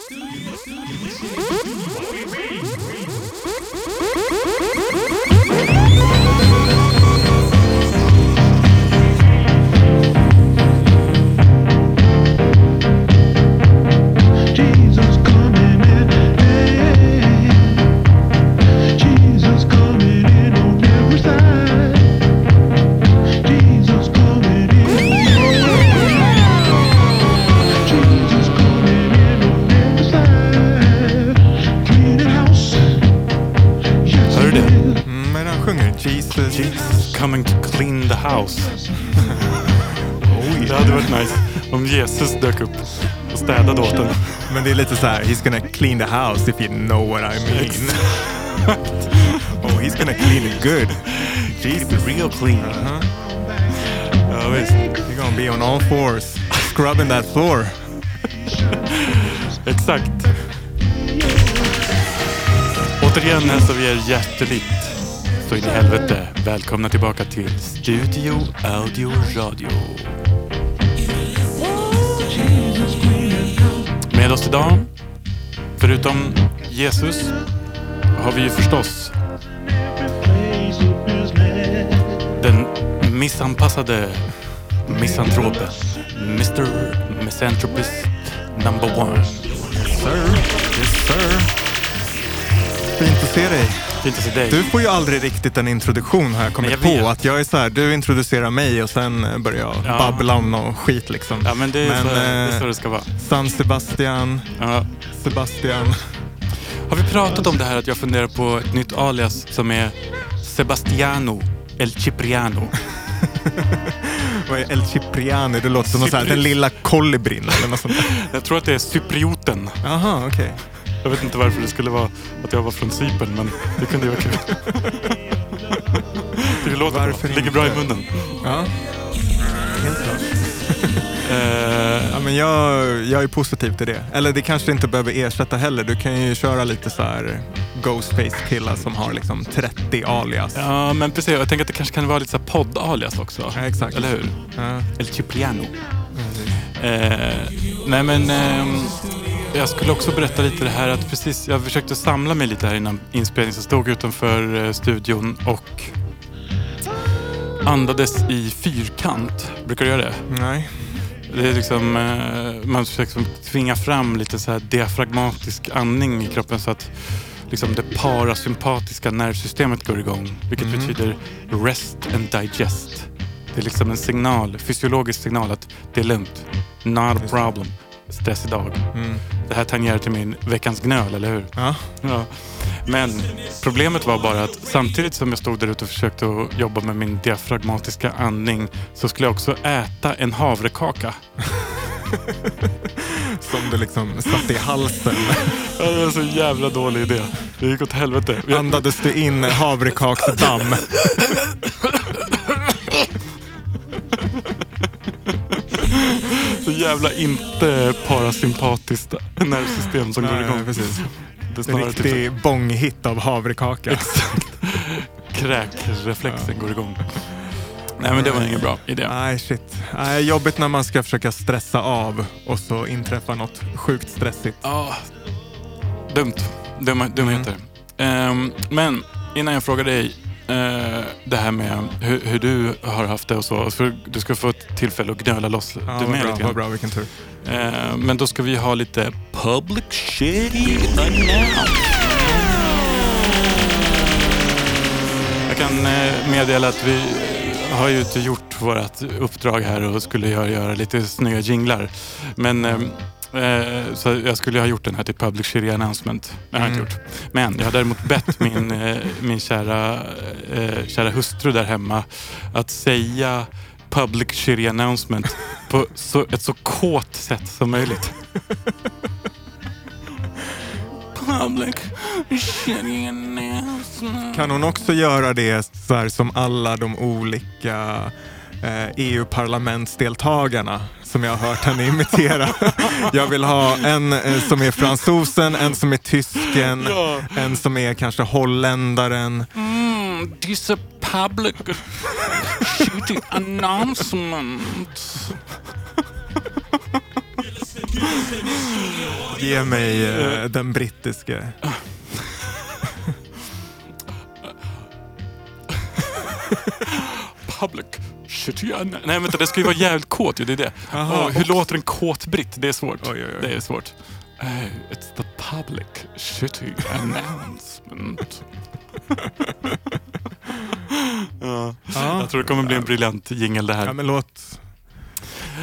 Studio, studio, studio, studio, studio, studio, studio, studio, studio, studio, lite så här, he's gonna clean the house if you know what I mean. oh, he's gonna clean it good. Jesus real clean. Uh-huh. Ja, visst. You're gonna be on all fours, scrubbing that floor. Exakt. Återigen hälsar vi er hjärtligt så in i helvete välkomna tillbaka till Studio Audio Radio. Med oss idag, förutom Jesus, har vi ju förstås den missanpassade misantropen, Mr. Misanthropist number one. Sir, yes sir. Fint att se dig. Dig. Du får ju aldrig riktigt en introduktion har jag kommit jag på. Att jag är så här, du introducerar mig och sen börjar jag Ja. babbla om någon skit liksom. Ja, men det är, så, det är eh, så det ska vara. San Sebastian, Ja. Sebastian. Har vi pratat om det här att jag funderar på ett nytt alias som är Sebastiano El Cipriano? Vad är El Cipriani? Det låter som Cypri- den lilla kolibrin eller något sånt där. Jag tror att det är cyprioten. Jaha, okej. Jag vet inte varför det skulle vara att jag var från Cypern, men det kunde ju vara kul. Det låter Varför bra. Ligger bra i munnen. Ja. Helt klart. Eh, Ja, men jag, jag är positiv till det. Eller det kanske inte behöver ersätta heller. Du kan ju köra lite så här Ghostface-killar som har liksom 30 alias. ja, men precis. Jag tänker att det kanske kan vara lite så podd-alias också. Ja, exakt. Eller hur? Ja. El Cipriano. Eh, nej men ehm, jag skulle också berätta lite det här att precis, jag försökte samla mig lite här innan inspelningen. Så stod utanför eh, studion och andades i fyrkant. Brukar du göra det? Nej. Det är liksom, eh, man försöker liksom tvinga fram lite så här diafragmatisk andning i kroppen så att liksom det parasympatiska nervsystemet går igång. Vilket Mhm. betyder rest and digest. Det är liksom en signal, fysiologisk signal att det är lugnt. Not a problem. Stressig dag. Mm. Det här tangerar till min veckans gnöl, eller hur? Ja. Ja. Men problemet var bara att samtidigt som jag stod där ute och försökte att jobba med min diafragmatiska andning så skulle jag också äta en havrekaka. Som du liksom satte i halsen. Ja, Det var en så jävla dålig idé. Det gick åt helvete. Andades du in havrekaksdamm? Så jävla inte parasympatiskt nervsystem som går igång. precis. Det är En snarare typ riktig bånghit av havrekaka. kräkreflexen går igång. Nej men det var ingen bra idé. Nej, shit. Nej, jobbigt när man ska försöka stressa av och så inträffar något sjukt stressigt. Ja, dumt. Dumma, dumheter. Ehm, men innan jag frågar dig eh, det här med hur, hur du har haft det och så. För du ska få ett tillfälle att gnöla loss Ja, du med bra, lite grann. bra, vilken tur. Eh, men då ska vi ha lite public announcement. Jag kan eh, meddela att vi eh, har ju inte gjort vårt uppdrag här och skulle göra, göra lite snygga jinglar. Men eh, så jag skulle ha gjort den här till Public Shitty Announcement. Det har jag inte Mm. gjort. Men jag har däremot bett min, eh, min kära, eh, kära hustru där hemma att säga Public Shitty Announcement på så, ett så kåt sätt som möjligt. Public Shitty Announcement. Kan hon också göra det så här som alla de olika eh, EU-parlamentsdeltagarna som jag har hört henne imitera. jag vill ha en eh, som är fransosen, en som är tysken, Ja. en som är kanske holländaren. Mm, this public shitty announcement. Ge mig eh, den brittiske. Public Nej vänta, det ska ju vara jävligt kåt ju. Det är det. Jaha, Åh, hur och- låter en kåt britt? Det är svårt. Oj, oj, oj. Det är svårt. Eh, it's the public shitty announcement. ja. Ja. Jag tror det kommer bli en briljant jingel det här. Ja, men låt...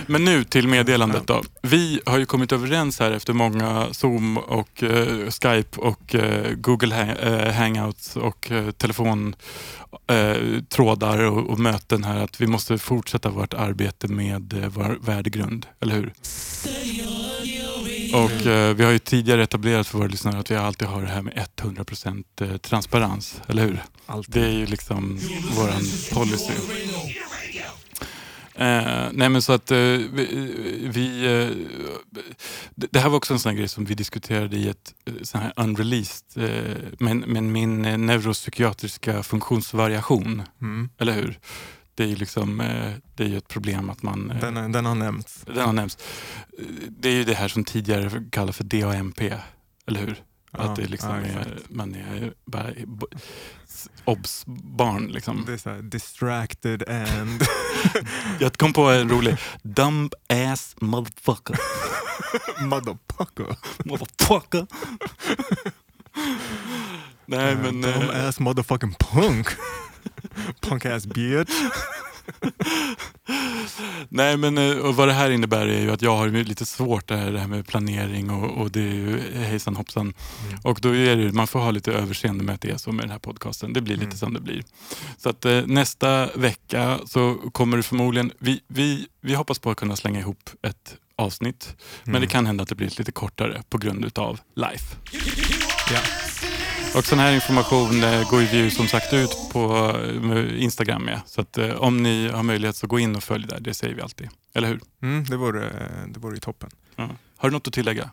Men nu till meddelandet då. Vi har ju kommit överens här efter många Zoom och eh, Skype och eh, Google hang, eh, Hangouts och eh, telefontrådar eh, och, och möten här att vi måste fortsätta vårt arbete med vår värdegrund, eller hur? Och eh, vi har ju tidigare etablerat för våra lyssnare att vi alltid har det här med 100% eh, transparens, eller hur? Alltid. Det är ju liksom våran policy. Eh, nej men så att eh, vi, eh, det här var också en sån grej som vi diskuterade i ett eh, sån här unreleased, eh, men, men min eh, neuropsykiatriska funktionsvariation, Mm. eller hur? Det är ju liksom, det är ett problem att man, Den, den har nämnts. den har nämnts. Det är ju det här som tidigare kallades för DAMP, eller hur? Ja, att det liksom ja, är, man är bara obs-barn liksom. Det är så här, distracted and... Jag kom på en rolig. Dumb ass motherfucker. Motherfucker. Motherfucker. Nej men... Dumb eh, ass motherfucking punk. punk ass bitch. Nej men eh, och vad det här innebär är ju att jag har lite svårt det här, det här med planering och, och det är ju hejsan hoppsan. Och då är det, man får ha lite överseende med att det är så med den här podcasten. Det blir lite Mm. som det blir. Så att eh, nästa vecka så kommer det förmodligen, vi, vi, vi hoppas på att kunna slänga ihop ett avsnitt. Men Mm. det kan hända att det blir lite kortare på grund utav life. Ja. Och sån här information eh, går ju som sagt ut på eh, Instagram med. Så att eh, om ni har möjlighet så gå in och följ där, det säger vi alltid. Eller hur? Mm, det, vore, det vore ju toppen. Ja. Har du något att tillägga?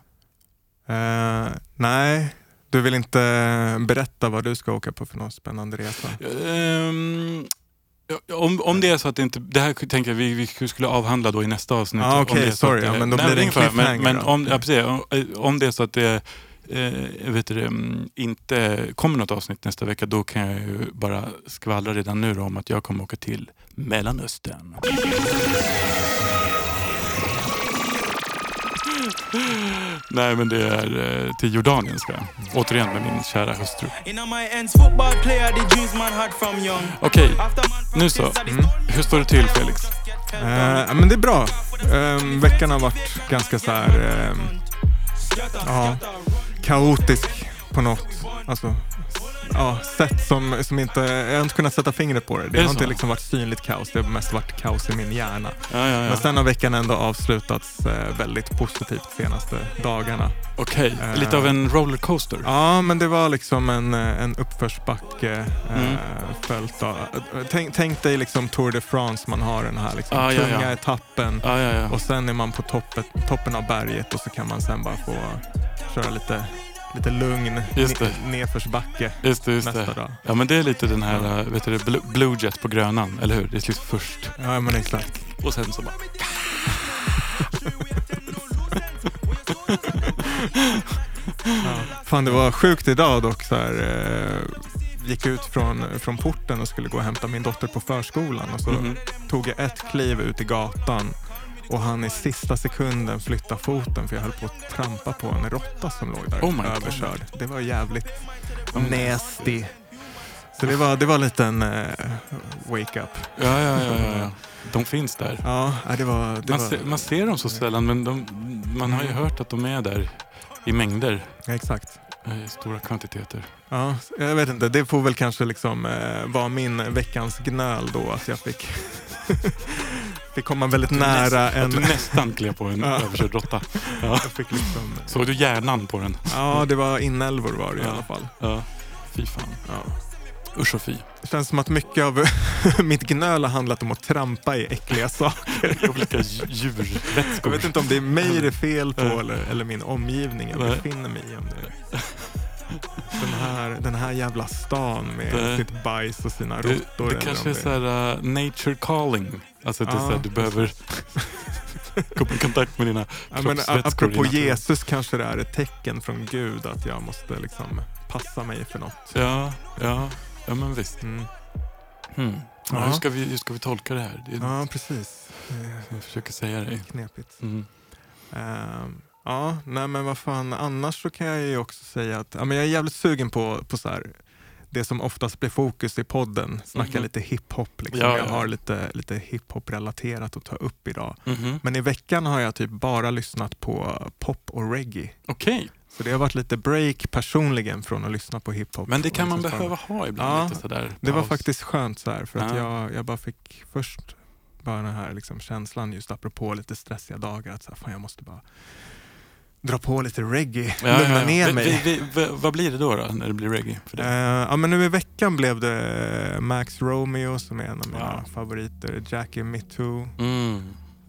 Eh, nej, du vill inte berätta vad du ska åka på för någon spännande resa? Ja, om, om det är så att det inte, det här tänker jag vi, vi skulle avhandla då i nästa avsnitt. Ah, okej, det så sorry, att ja, men då blir det en. Men, cliffhanger men då. om, ja, precis, om, om det är så att det eh, vet du, mm, inte kommer något avsnitt nästa vecka, då kan jag ju bara skvallra redan nu då om att jag kommer åka till Mellanöstern. Nej, men det är eh, till Jordanien ska jag. Återigen med min kära hustru. Okej, man nu så. Mm. Hur står det till Felix? Eh, men det är bra. Eh, veckan har varit ganska så här, eh, ja, kaotisk på något alltså, ja, sätt som, som inte, jag har inte kunnat sätta fingret på det. Det det har så? inte liksom varit synligt kaos, det har mest varit kaos i min hjärna. Ja, ja. Men sen har veckan ändå avslutats eh, väldigt positivt senaste dagarna. Okej, Eh. lite av en rollercoaster. Ja, men det var liksom en, eh, en uppförsbacke eh, Mm. följt av... eh, Tänk, tänk dig liksom Tour de France, man har den här liksom Ah, tunga etappen ja. och sen är man på toppet, toppen av berget och så kan man sen bara få köra lite, lite lugn Just det. ne- nedförsbacke Just det, just nästa det. dag. Ja, men det är lite den här, äh, vet du, Blue- Jet på Grönan, eller hur? Det är liksom först. Ja, men exakt. Och sen så bara... Ja. Fan, det var sjukt idag dock. Så här, eh, gick ut från, från porten och skulle gå och hämta min dotter på förskolan och så Mhm. tog jag ett kliv ut i gatan och han i sista sekunden flyttade foten för jag höll på att trampa på en råtta som låg där Oh my God. överkörd. Det var jävligt Oh nasty. Så det var, det var en liten eh, wake-up. Ja, ja, ja, ja. De finns där. Ja, det var... Det Man, var ser, man ser dem så sällan, men de, man har ju hört att de är där i mängder. ja, exakt. I stora kvantiteter. Ja, jag vet inte, det får väl kanske liksom eh, vara min veckans gnöl då att jag fick, fick komma väldigt nära en... Att du nästan klev på en överkörd råtta. Ja. Liksom, Såg du hjärnan på den? ja, det var inälvor var det i alla fall. Ja. Fy fan. Ja. Usch och fy. Det känns som att mycket av mitt gnöl har handlat om att trampa i äckliga saker. Olika dj- djurvätskor. Jag vet inte om det är mig det är fel på eller, eller min omgivning jag befinner mig i. Om det den, här, den här jävla stan med Det- sitt bajs och sina Det, råttor. det eller kanske är så här, uh, nature calling. Alltså det är Ja. så här, du behöver... Kom i kontakt med dina Ja, men apropå Jesus kanske det är ett tecken från Gud att jag måste liksom passa mig för något. Ja, ja, ja men visst. Mm. Hmm. Ja, hur, ska vi, hur ska vi tolka det här? Det Ja, precis. Jag försöker säga det. Knepigt. Mm. Ehm, ja, nej men vad fan, annars så kan jag ju också säga att ja, men jag är jävligt sugen på, på så här, det som oftast blir fokus i podden, snacka Mhm. lite hiphop. Liksom. Ja, jag ja. har lite, lite hiphop-relaterat att ta upp idag. Mhm. Men i veckan har jag typ bara lyssnat på pop och reggae. Okej, Så det har varit lite break personligen från att lyssna på hiphop. men det kan man liksom behöva ha ibland. Ja, lite sådär, Det var faktiskt skönt så här, för att Ja. jag, jag bara fick först bara den här liksom känslan just apropå lite stressiga dagar att så här, fan, jag måste bara dra på lite reggae, Ja, lugna ja, ner Vi- mig. Vi, vi, vad blir det då, då när det blir reggae? För Eh, det? ja, men nu i veckan blev det Max Romeo som är en av mina Ja. favoriter, Jackie Mittoo Mm.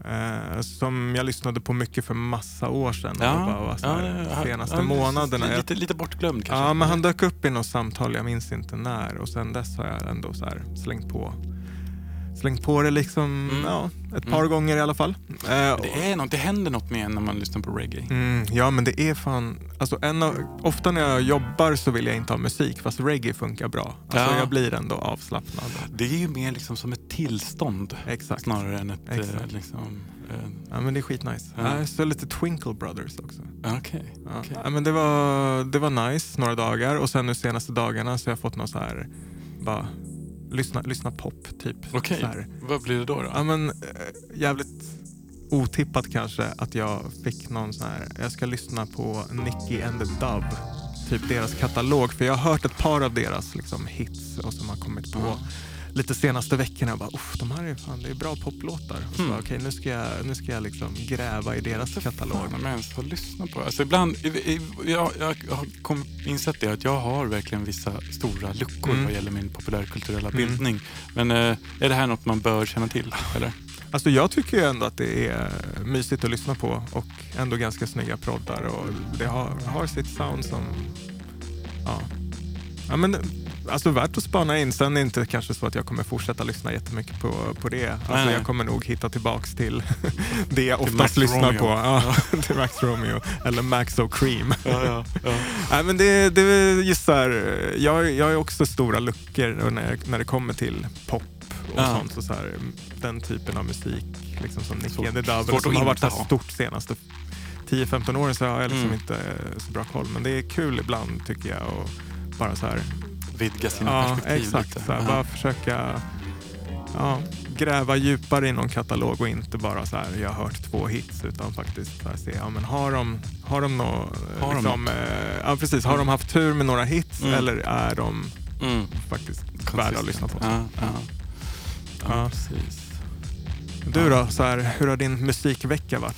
eh, som jag lyssnade på mycket för massa år sedan. Ja, bara var så här, ja, ja, senaste ja, månaderna. Lite, lite bortglömd kanske. Ja, men han dök upp i något samtal, jag minns inte när. Och sen dess har jag ändå så här slängt på slängt på det liksom, Mm. ja, ett par Mm. gånger i alla fall. Eh, Det, är något, det händer något med en när man lyssnar på reggae. mm, ja, men det är fan... Alltså av, ofta när jag jobbar så vill jag inte ha musik, fast reggae funkar bra. Alltså Ja. jag blir ändå avslappnad. Det är ju mer liksom som ett tillstånd Exakt. snarare än ett... eh. Liksom, eh, Ja, men det är skitnice. Ja. Ja. Så lite Twinkle Brothers också. Okej. Ja. Okej. Ja, men det, var, det var nice några dagar och sen nu senaste dagarna så har jag fått någon så här, bara lyssna, lyssna pop typ. Okej, här. vad blir det då? då? Ja men eh, jävligt otippat kanske att jag fick någon sån här, jag ska lyssna på Nicky and the Dove. Typ deras katalog, för jag har hört ett par av deras liksom, hits och som har kommit på Ja. Lite senaste veckorna. Jag bara, de här är fan, det är bra poplåtar. Och så Mm. bara, Okej, nu ska jag, nu ska jag liksom gräva i deras katalog. Fan, jag ens får lyssna på. Alltså ibland, i- i- jag, jag har kom, insett det att jag har verkligen vissa stora luckor Mm. vad gäller min populärkulturella Mm. bildning. Men eh, är det här något man bör känna till? Eller? Alltså jag tycker ju ändå att det är mysigt att lyssna på och ändå ganska snygga proddar och det har, har sitt sound som, ja. ja men, alltså värt att spana in. Sen är det inte kanske så att jag kommer fortsätta lyssna jättemycket på, på det. Alltså jag kommer nog hitta tillbaks till det jag Till oftast Max lyssnar Romeo. på. Ja, till Max Romeo eller Max O'Cream. Ja, ja, ja. Nej, men det, det är just så här, jag, jag har också stora luckor när, när det kommer till pop och Ja. sånt. Och så här, den typen av musik liksom som Nicky and the Double som har varit så stort senaste 10-15 åren så har jag liksom Mm. inte så bra koll. Men det är kul ibland tycker jag och bara så här, Vidga sina ja perspektiv exakt, lite. så här, Ja. bara försöka ja, gräva djupare i någon katalog och inte bara så här, jag har hört två hits utan faktiskt så här, se, ja men har de, har de nå, Har de liksom, eh, ja precis, har de haft tur med några hits Mm. eller är de Mm. faktiskt värda att lyssna på. Ja, ja. Ja, Ja. precis. Du då, så här, hur har din musikvecka varit?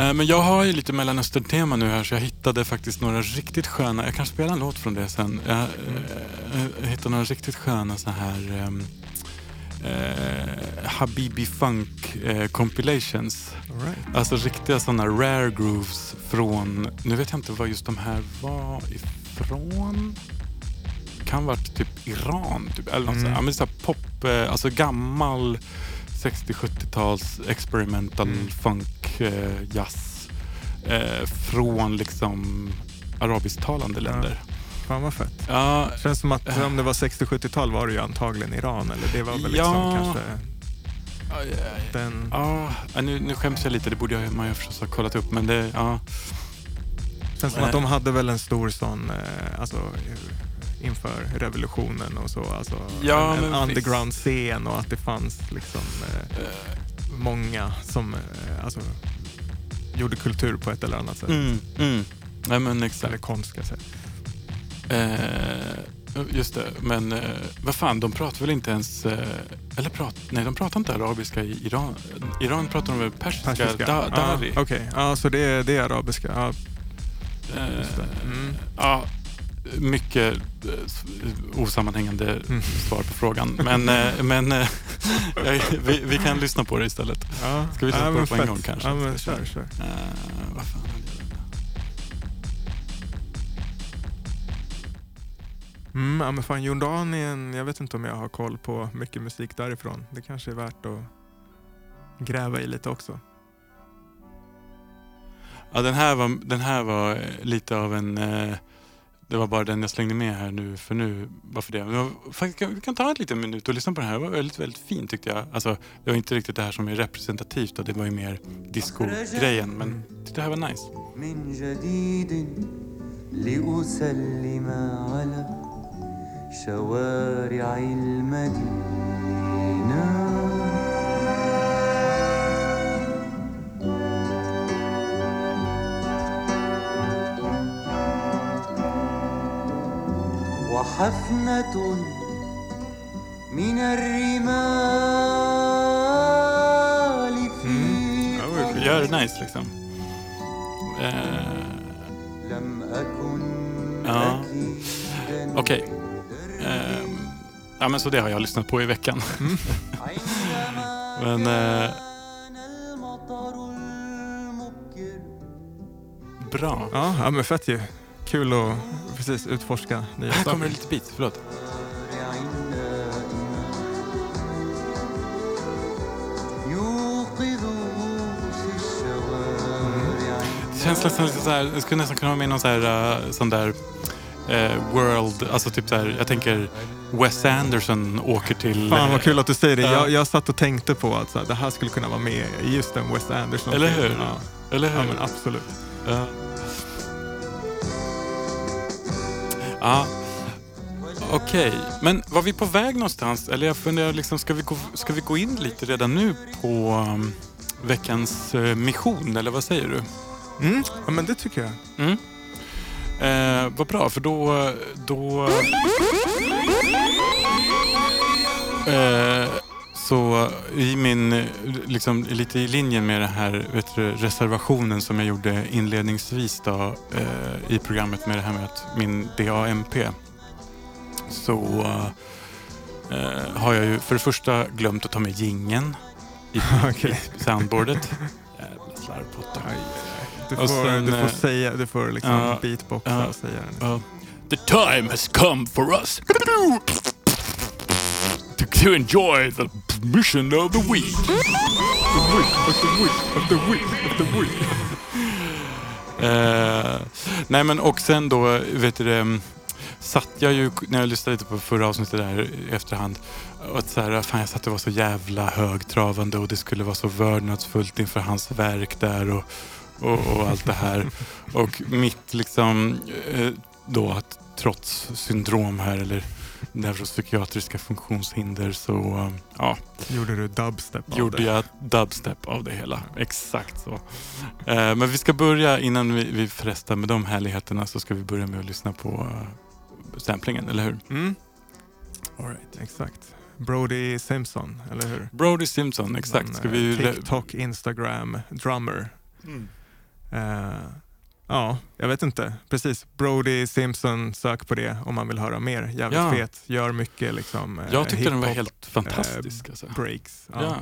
Eh, Men jag har ju lite Mellanöstern-tema nu här så jag hittade faktiskt några riktigt sköna, jag kanske spelar en låt från det sen. Jag, eh, jag hittade några riktigt sköna så här ehm, eh, Habibi Funk eh, compilations. Right. Alltså riktiga sådana rare grooves från, nu vet jag inte var just de här var ifrån. Kan varit typ Iran, typ, eller något Mm. sånt. Ja, men så pop, eh, alltså gammal 60-70-tals experimental Mm. funk, eh, jazz. Eh, från liksom arabisktalande Ja. länder. Fan vad fett. Ja, Känns som att om det var 60-70-tal var det ju antagligen Iran eller det var väl liksom Ja. kanske ja, ja, den... ja, ja, nu, nu skäms jag lite, det borde jag, man ju förstås ha kollat upp. Men det, ja. Känns som att de hade väl en stor sån, eh, alltså eh, inför revolutionen och så, alltså Ja, en, en underground-scen och att det fanns liksom eh, eh, många som eh, alltså, gjorde kultur på ett eller annat sätt. Mm, mm. Nej men exakt. Eller konst ska jag säga. Eh, just det, men eh, vad fan, de pratar väl inte ens... Eh, eller prat, nej, de pratar inte arabiska i Iran. Iran pratar de väl persiska? Persiska. Da, Ja, dari. Okej, ja, så det är, det är arabiska. Ja, Eh. Mm. Ja, mycket eh, osammanhängande Mm. svar på frågan. Men, eh, men eh, vi, vi kan lyssna på det istället. Ja. Ska vi sätta ja, på det på en gång kanske? Ja, men kör, kör. Där? Mm, ja, men fan, Jordanien, jag vet inte om jag har koll på mycket musik därifrån. Det kanske är värt att gräva i lite också. Ja, den här var, den här var lite av en... Eh, det var bara den jag slängde med här nu för nu. Bara för det. Men det var, faktiskt, kan- vi kan ta en liten minut och lyssna på den här. Det var väldigt, väldigt fint tyckte jag. Alltså, det var inte riktigt det här som är representativt. Då. Det var ju mer disco-grejen. Men det här var nice. من جديد لأسلم على شوارع المدينة وحفنة من الرمال في Ja, Gör det nice liksom. Eh, لم أكن Ja. أكيدا Okej. Ehm, ja, men så det har jag lyssnat på i veckan. عندما Men eh, كان المطر المبكر bra. Ja, ja, men fett ju. kul att precis utforska nya saker. Här kommer det lite bit, förlåt. Mm. Det känns nästan lite så här, jag skulle nästan kunna ha med någon så här, uh, sån där uh, world, alltså typ så här, jag tänker Wes Anderson åker till... Fan vad kul att du säger det. Uh, jag, jag satt och tänkte på att så här, det här skulle kunna vara med i just den Wes Anderson. Eller hur? Ja. Eller hur? Ja, men absolut. Ja. Okej, men var vi på väg någonstans? Eller jag funderar, liksom, ska, vi gå, ska vi gå in lite redan nu på um, veckans eh, mission, eller vad säger du? Mm. Ja, men det tycker jag. Mm. Eh, vad bra, för då... då eh, så i min, liksom lite i linje med den här du, reservationen som jag gjorde inledningsvis då, eh, i programmet med det här med att min DAMP så eh, har jag ju för det första glömt att ta med gingen i, Okej. i soundboardet. Jävla slarvpotta. Du får, sen, du får eh, säga, du får liksom ja, beatboxa ja, och säga den. Uh, the time has come for us to, enjoy the mission of the week. Eh, nej men och sen då, vet du det, satt jag ju, när jag lyssnade lite på förra avsnittet där i efterhand, och att så här, fan jag satt och var så jävla högtravande och det skulle vara så vördnadsfullt inför hans verk där och, och, och allt det här. Och mitt liksom eh, då att trots syndrom här eller neuropsykiatriska funktionshinder så eh, ja, Gjorde du dubstep av gjorde det? jag dubstep av det hela. Exakt så. Eh, men vi ska börja, innan vi, vi frestar med de härligheterna, så ska vi börja med att lyssna på uh, samplingen, eller hur? Mm, All right. exakt. Brody Simpson, eller hur? Brody Simpson, exakt. En, Ska eh, vi... TikTok, Instagram, drummer. Eh, ja, jag vet inte. Precis. Brody Simpson, sök på det om man vill höra mer. Jävligt Ja. fet. Gör mycket liksom eh, Jag tyckte den var helt fantastisk. Alltså. breaks. Ja. Ja,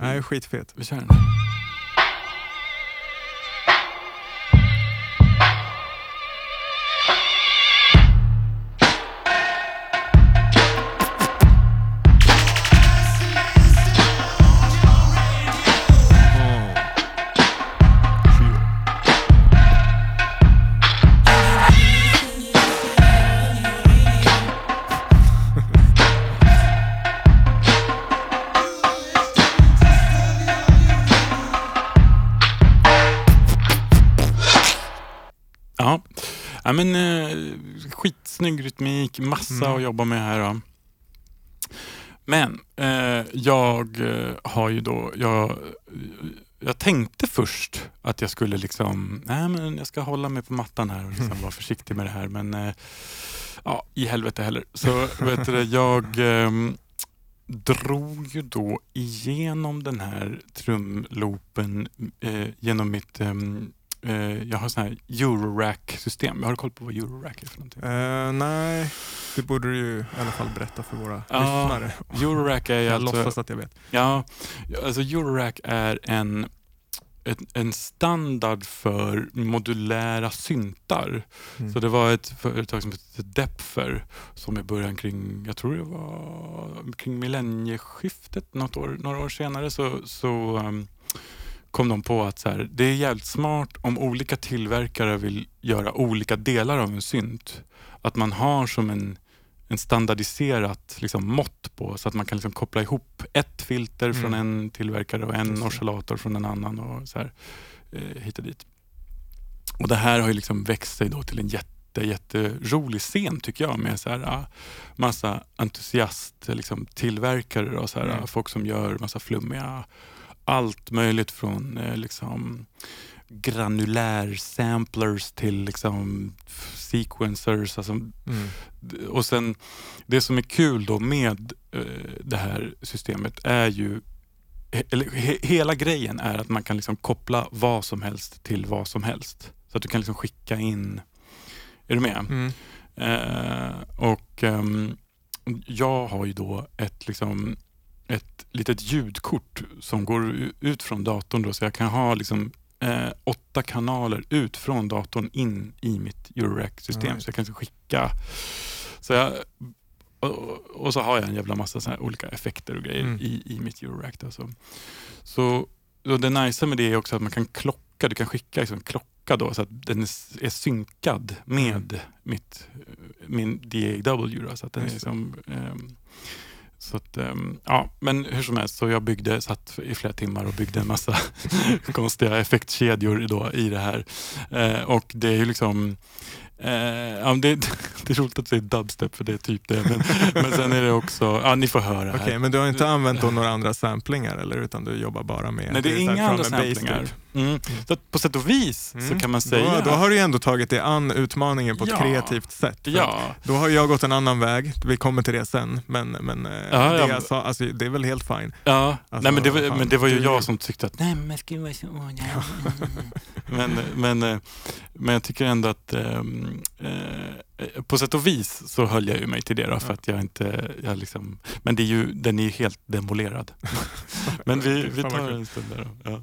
Nej, skitfet. vi kör den. Men eh, skitsnygg rytmik, massa Mm. att jobba med här. Då. Men eh, jag eh, har ju då, jag, jag tänkte först att jag skulle liksom, nej men jag ska hålla mig på mattan här och liksom vara försiktig med det här. Men eh, ja, i helvete heller. Så vet du, jag ehm, drog ju då igenom den här trumloopen eh, genom mitt ehm, eh, jag har sån här Eurorack-system. Har du koll på vad Eurorack är för någonting? Eh, nej, det borde du ju i alla fall berätta för våra Ja, lyssnare. Eurorack är Jag alltså... låtsas att jag vet. Ja, alltså Eurorack är en, ett, en standard för modulära syntar. Mm. Så det var ett företag som hette Depfer som i början kring, jag tror det var kring millennieskiftet, något år, några år senare så, så um, kom de på att så här, det är jävligt smart om olika tillverkare vill göra olika delar av en synt. Att man har som en, en standardiserat liksom, mått på så att man kan liksom koppla ihop ett filter från Mm. en tillverkare och en oscillator från en annan och så här, eh, hit och dit. Och det här har ju liksom växt sig då till en jätte, jätterolig scen tycker jag med så här, ah, massa entusiast liksom, tillverkare och så här, Mm. ah, folk som gör massa flummiga allt möjligt från eh, liksom granulär samplers till liksom sequencers. Alltså, Mm. och sen det som är kul då med eh, det här systemet är ju eller, he, hela grejen är att man kan liksom koppla vad som helst till vad som helst. Så att du kan liksom skicka in, är du med? Mm. Eh, och ehm, jag har ju då ett, liksom, ett litet ljudkort som går ut från datorn. Då, så jag kan ha liksom, eh, åtta kanaler ut från datorn in i mitt Eurorack-system. Alright. Så jag kan skicka. Så jag, och, och så har jag en jävla massa så olika effekter och grejer Mm. i, i mitt Eurorack. Då, så. Så, och det nice med det är också att man kan klocka. Du kan skicka liksom klocka då, så att den är, synkad med mitt, min DAW. Då, så att den är liksom, ehm, så att, ehm, ja, men hur som helst, så jag byggde, satt i flera timmar och byggde en massa konstiga effektkedjor då i det här. Eh, och det är ju liksom Eh, ja, det, det är roligt att säga dubstep för det är typ det. Men, men sen är det också, ja ni får höra Okej, här. men du har inte använt några andra samplingar eller? Utan du jobbar bara med... Nej, det är inga andra samplingar. Mm. Så på sätt och vis så Mm. kan man säga... Då, då har du ändå tagit dig an utmaningen på ett Ja. kreativt sätt. Ja, Då har jag gått en annan väg, vi kommer till det sen. Men, men eh, Ja, det, ja. jag sa, alltså, det är väl helt fine. ja. Alltså, nej, men, det var, fan, men det var ju jag som tyckte att nej men ska vara så... men, men, eh, men jag tycker ändå att ehm, eh, på sätt och vis så höll jag ju mig till det då, för att jag inte, jag liksom, men det är ju, den är ju helt demolerad. men vi, vi vad tar en stund där då. Ja,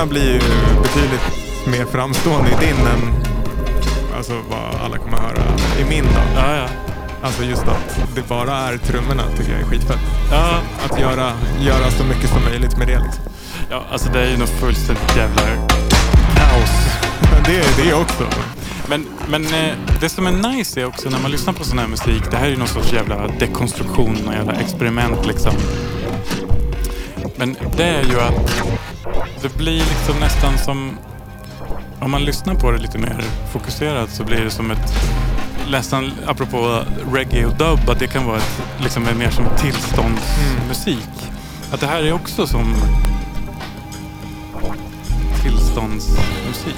trummorna blir ju betydligt mer framstående i din än alltså, vad alla kommer höra i min då. ja, ja. Alltså just att det bara är trummorna tycker jag är skitfett. Ja, Att göra, göra så mycket som möjligt med det liksom. ja, alltså det är ju något fullständigt jävla kaos. Det är det också. Men, men eh, det som är nice är också när man lyssnar på sån här musik, det här är ju någon sorts jävla dekonstruktion och jävla experiment liksom. Men det är ju att det blir liksom nästan som, om man lyssnar på det lite mer fokuserat så blir det som ett, nästan apropå reggae och dub, att det kan vara ett, liksom mer som tillståndsmusik. Att det här är också som tillståndsmusik.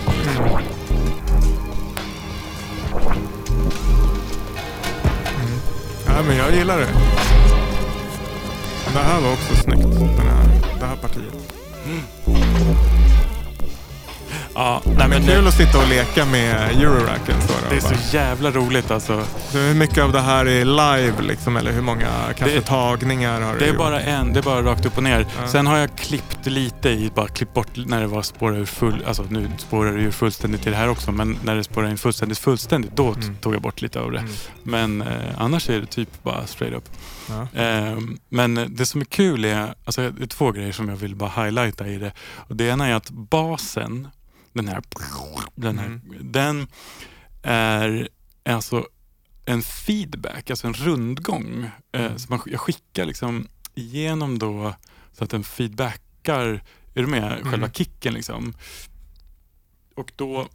Ja, men jag gillar det. Det här var också snyggt, den här, det här partiet. Ja, Ja, nej, men Kul att sitta och leka med Euroracken. Så då, det är bara. så jävla roligt alltså. Så hur mycket av det här är live liksom, eller hur många kanske Det- tagningar har du Det är gjort? bara en, det är bara rakt upp och ner. Ja. Sen har jag klippt lite i, bara klippt bort när det var spårar ur full, alltså nu spårar det ju fullständigt i det här också, men när det spårar in fullständigt, fullständigt, då Mm. tog jag bort lite av det. Mm. Men eh, annars är det typ bara straight up. Ja. Eh, men det som är kul är, alltså det är två grejer som jag vill bara highlighta i det. Och det ena är att basen, den här, den, här, Mm. den är alltså en feedback, alltså en rundgång. Eh, Mm. så man, jag skickar liksom igenom då så att den feedbackar, är du med? Själva Mm. kicken liksom. Och, då,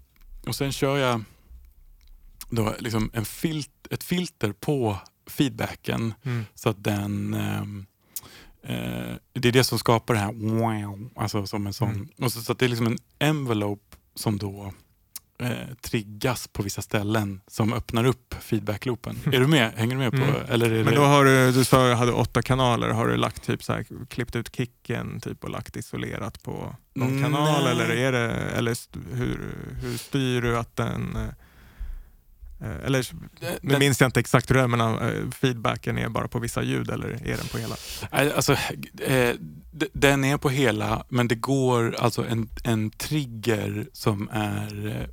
och sen kör jag då liksom en filt, ett filter på feedbacken Mm. så att den ehm, eh, det är det som skapar det här wow, alltså som en sån. Mm. Och så, så att det är liksom en envelope som då eh, triggas på vissa ställen som öppnar upp feedbackloopen. är du med? Hänger du med på? Mm. Eller är Men då har du, du sa att du hade åtta kanaler. Har du lagt typ så här, klippt ut kicken typ, och lagt isolerat på någon kanal? Nej. Eller, är det, eller st- hur, hur styr du att den... eh, Eller nu den- minns jag inte exakt hur det är, men eh, feedbacken är bara på vissa ljud eller är den på hela? Alltså, eh, den är på hela, men det går alltså en, en trigger som är eh,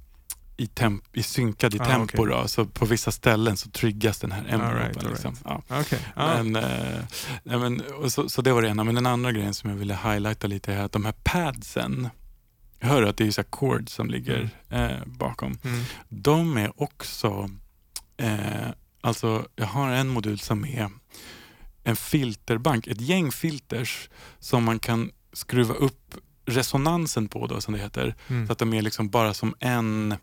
i, temp, i synkad i Ah, tempo. okej. Då. Så på vissa ställen så triggas den här envelopen. right, liksom. right. ja. Okej. ja. Men, eh, nej, men, och så, så det var det ena. Men den andra grejen som jag ville highlighta lite är att de här padsen, jag hör att det är så chords som ligger eh, bakom. Mm. De är också, eh, alltså jag har en modul som är en filterbank, ett gäng filters som man kan skruva upp resonansen på då som det heter. Mm. Så att de är liksom bara som en,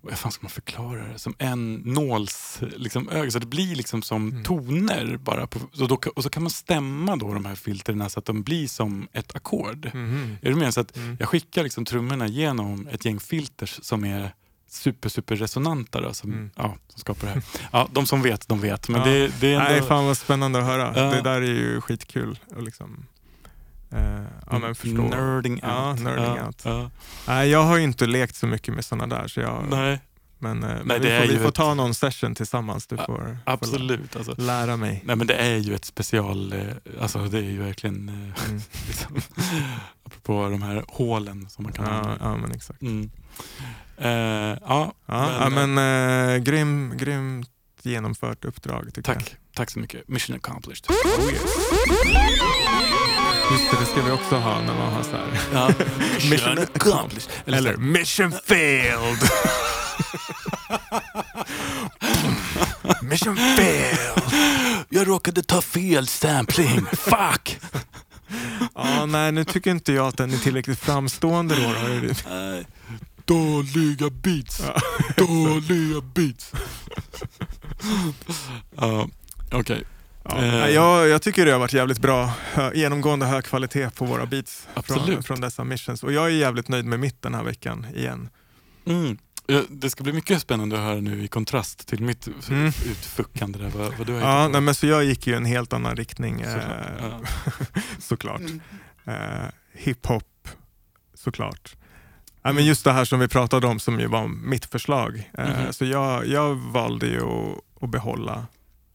vad fan ska man förklara det? Som en nåls liksom, öga. Så det blir liksom som Mm. toner bara. På, så då, och så kan man stämma då de här filterna så att de blir som ett ackord. Mhm. Är du med? Så att Mm. jag skickar liksom trummorna genom ett gäng filters som är super, super resonanta då, som, Mm. ja, som skapar det här. Ja, de som vet, de vet. Men Ja. det, det är ändå... Nej, fan vad spännande att höra. Ja. Det där är ju skitkul. Och liksom, eh, ja, men förstå. Nerding out. Ja, nerding ja, out. Ja. Nej, jag har ju inte lekt så mycket med sådana där. Så jag, Nej, men eh, Nej, men vi, får, vi får ett- ta någon session tillsammans. Du får, får absolut. Alltså. lä- lära mig. Nej men det är ju ett special, eh, alltså det är ju verkligen, Mm. liksom, apropå de här hålen som man kan Ja, använda. ja, men exakt. Mm. Eh, ja, Ja, ja, men eh, grym, grymt genomfört uppdrag tycker tack. Tack så mycket. Mission accomplished. jag. Oh, yes. Just det, det ska vi också ha när man har så här. Ja. Mission accomplished. Eller, Eller mission failed! mission failed! jag råkade ta fel sampling. Fuck! Ja, nej, nu tycker inte jag att den är tillräckligt framstående då. då. Nej. Dåliga beats. Ja. Dåliga beats. Ja, okej. Ja, Eh. jag, jag tycker det har varit jävligt bra, genomgående hög kvalitet på våra beats från, från dessa missions. Och jag är jävligt nöjd med mitt den här veckan igen. Mm. Det ska bli mycket spännande att höra nu i kontrast till mitt Mm. utfuckande där. Vad, vad du har Ja, nej, men så jag gick ju i en helt annan riktning eh, Såklart. Ja. såklart. Eh, Hiphop, såklart. Ja, men just det här som vi pratade om som ju var mitt förslag. Eh, Mhm. Så jag, jag valde ju att, att behålla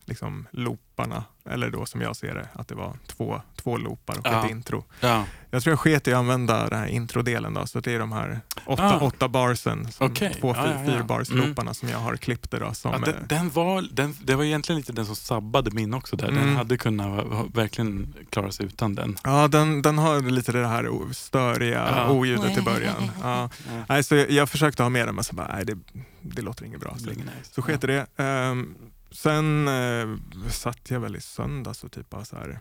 liksom, looparna, eller då som jag ser det, att det var två, två loopar och Ja. ett intro. Ja. Jag tror jag sket i att använda den här introdelen då, så det är de här åtta, Ah. åtta barsen, som, Okej. två Ja, fyr, ja, ja. fyrbars Mm. som jag har klippt det då. Som, Ja, eh, den, den var, den, det var egentligen lite den som sabbade min också. Där. Den Mm. hade kunnat verkligen klara sig utan den. Ja, den, den har lite det här störiga Ja. oljudet i början. Ja. Ja. Nej, så jag, jag försökte ha med den, men så bara, nej, det, det låter inget bra. Så, nice. så sket i det. Ehm, sen eh, satt jag väl i söndags och typ bara så här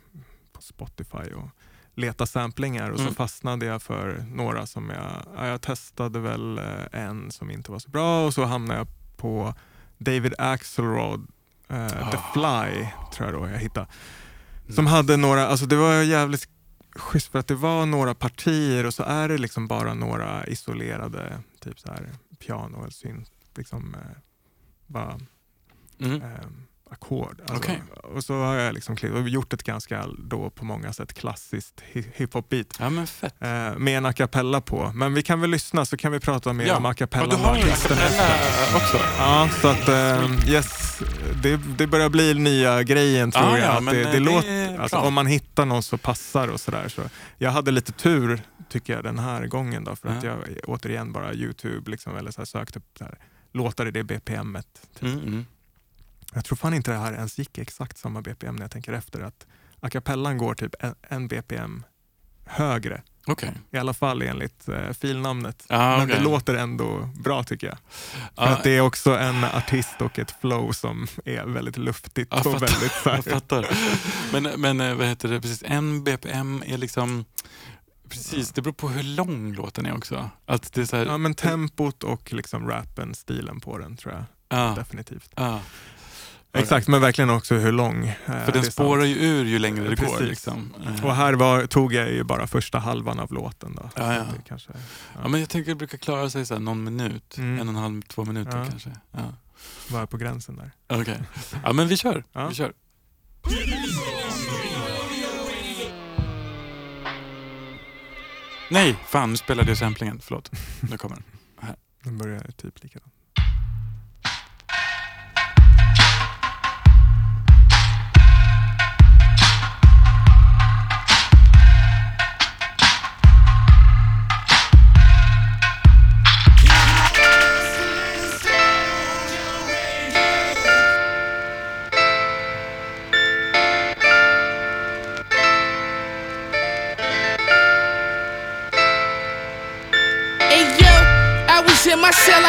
på Spotify och leta samplingar och så Mm. fastnade jag för några som jag, ja, jag testade väl eh, en som inte var så bra och så hamnade jag på David Axelrod, eh, The Ah. Fly, tror jag då jag hittade. Som hade några, alltså det var jävligt schysst för att det var några partier och så är det liksom bara några isolerade typ så här piano eller synt. Liksom, eh, bara, Mm. eh, ackord. Alltså, Okej. Och så har jag liksom klippt och gjort ett ganska då på många sätt klassiskt hi- hiphop-beat. Ja men fett. Eh, med en a cappella på. Men vi kan väl lyssna så kan vi prata mer om a Ja, cappella. du har artisten efter. också. Ja, så att eh, yes, det, det börjar bli nya grejen tror Ja, jag. ja, att det, det det låter, alltså, om man hittar någon som passar och sådär. Så jag hade lite tur tycker jag den här gången då, för att Ja. jag återigen bara Youtube liksom, eller så här, sökte upp så här, låtar i det BPMet. Typ. Mm, mm. Jag tror fan inte det här ens gick exakt samma BPM när jag tänker efter. Att a cappellan går typ en, en BPM högre. Okej. I alla fall enligt eh, filnamnet. Ja, Men okej. det låter ändå bra tycker jag. För Ja, att det är också en artist och ett flow som är väldigt luftigt Jag och fattar. väldigt så Jag fattar. Men, men eh, vad heter det, precis, en BPM är liksom, precis, det beror på hur lång låten är också. Att det är så här, Ja men tempot och liksom rappen, stilen på den tror jag ja, definitivt. Ja. Exakt, men verkligen också hur lång. eh, För den spårar ju ur ju längre det går. Precis. Liksom. Eh, Och här var, tog jag ju bara första halvan av låten då. Ja, ja. Kanske, Ja, men jag tänker att det brukar klara sig så här någon minut, Mm. en och en halv, två minuter Ja. kanske. Ja. var på gränsen där. Okej. Ja men vi kör. Ja. Vi kör. Nej, fan nu spelade jag samplingen. Förlåt. Nu kommer den. Den börjar typ likadant.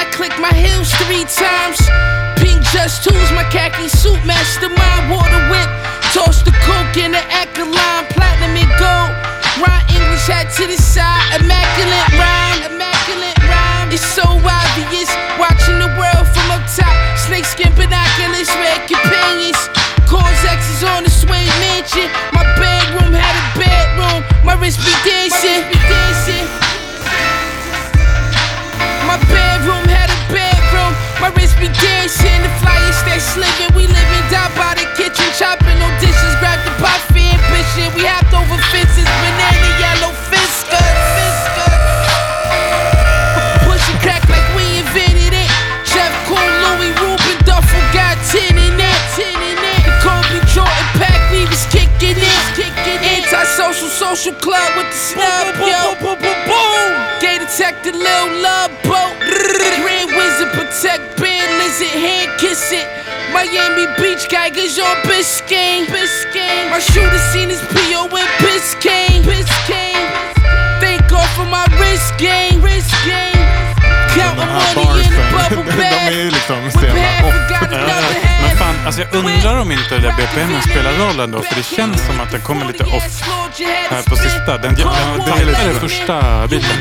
I clicked my heels three times. Pink just tools, my khaki suit, mastermind, water whip. Toss the coke in the alkaline, platinum and gold. Rhyme English hat to the side, immaculate rhyme, immaculate rhyme. It's so obvious, social club with the snub, yo. Gay detective, Lil Love Boat. Grand Wizard protect band lizard, hand kiss it. Miami Beach Geigers on Biscayne. Biscayne. My shooter seen his PO in Biscayne. Biscayne. Thank God for my wrist game. Wrist game. Counting money in a bubble bag. Alltså jag undrar om inte det där BPM spelar roll ändå, för det känns som att det kommer lite off här på sista. Den, den det är lite tajtare första biten.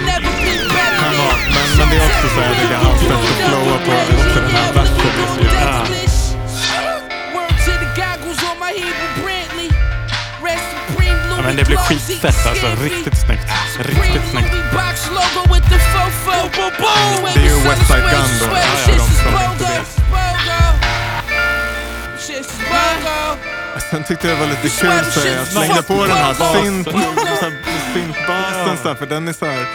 Kan vara, men, men det är också så här, det är hans sätt att flowa på också den här versen. är så jävla- Ja, men det blir skitfett alltså. Riktigt snyggt. Riktigt snyggt. Det är ju West Side Gun då. Ja, ja, de som Sen tyckte jag det var lite kul så jag slängde på den här syntbasen så här, för den är så här.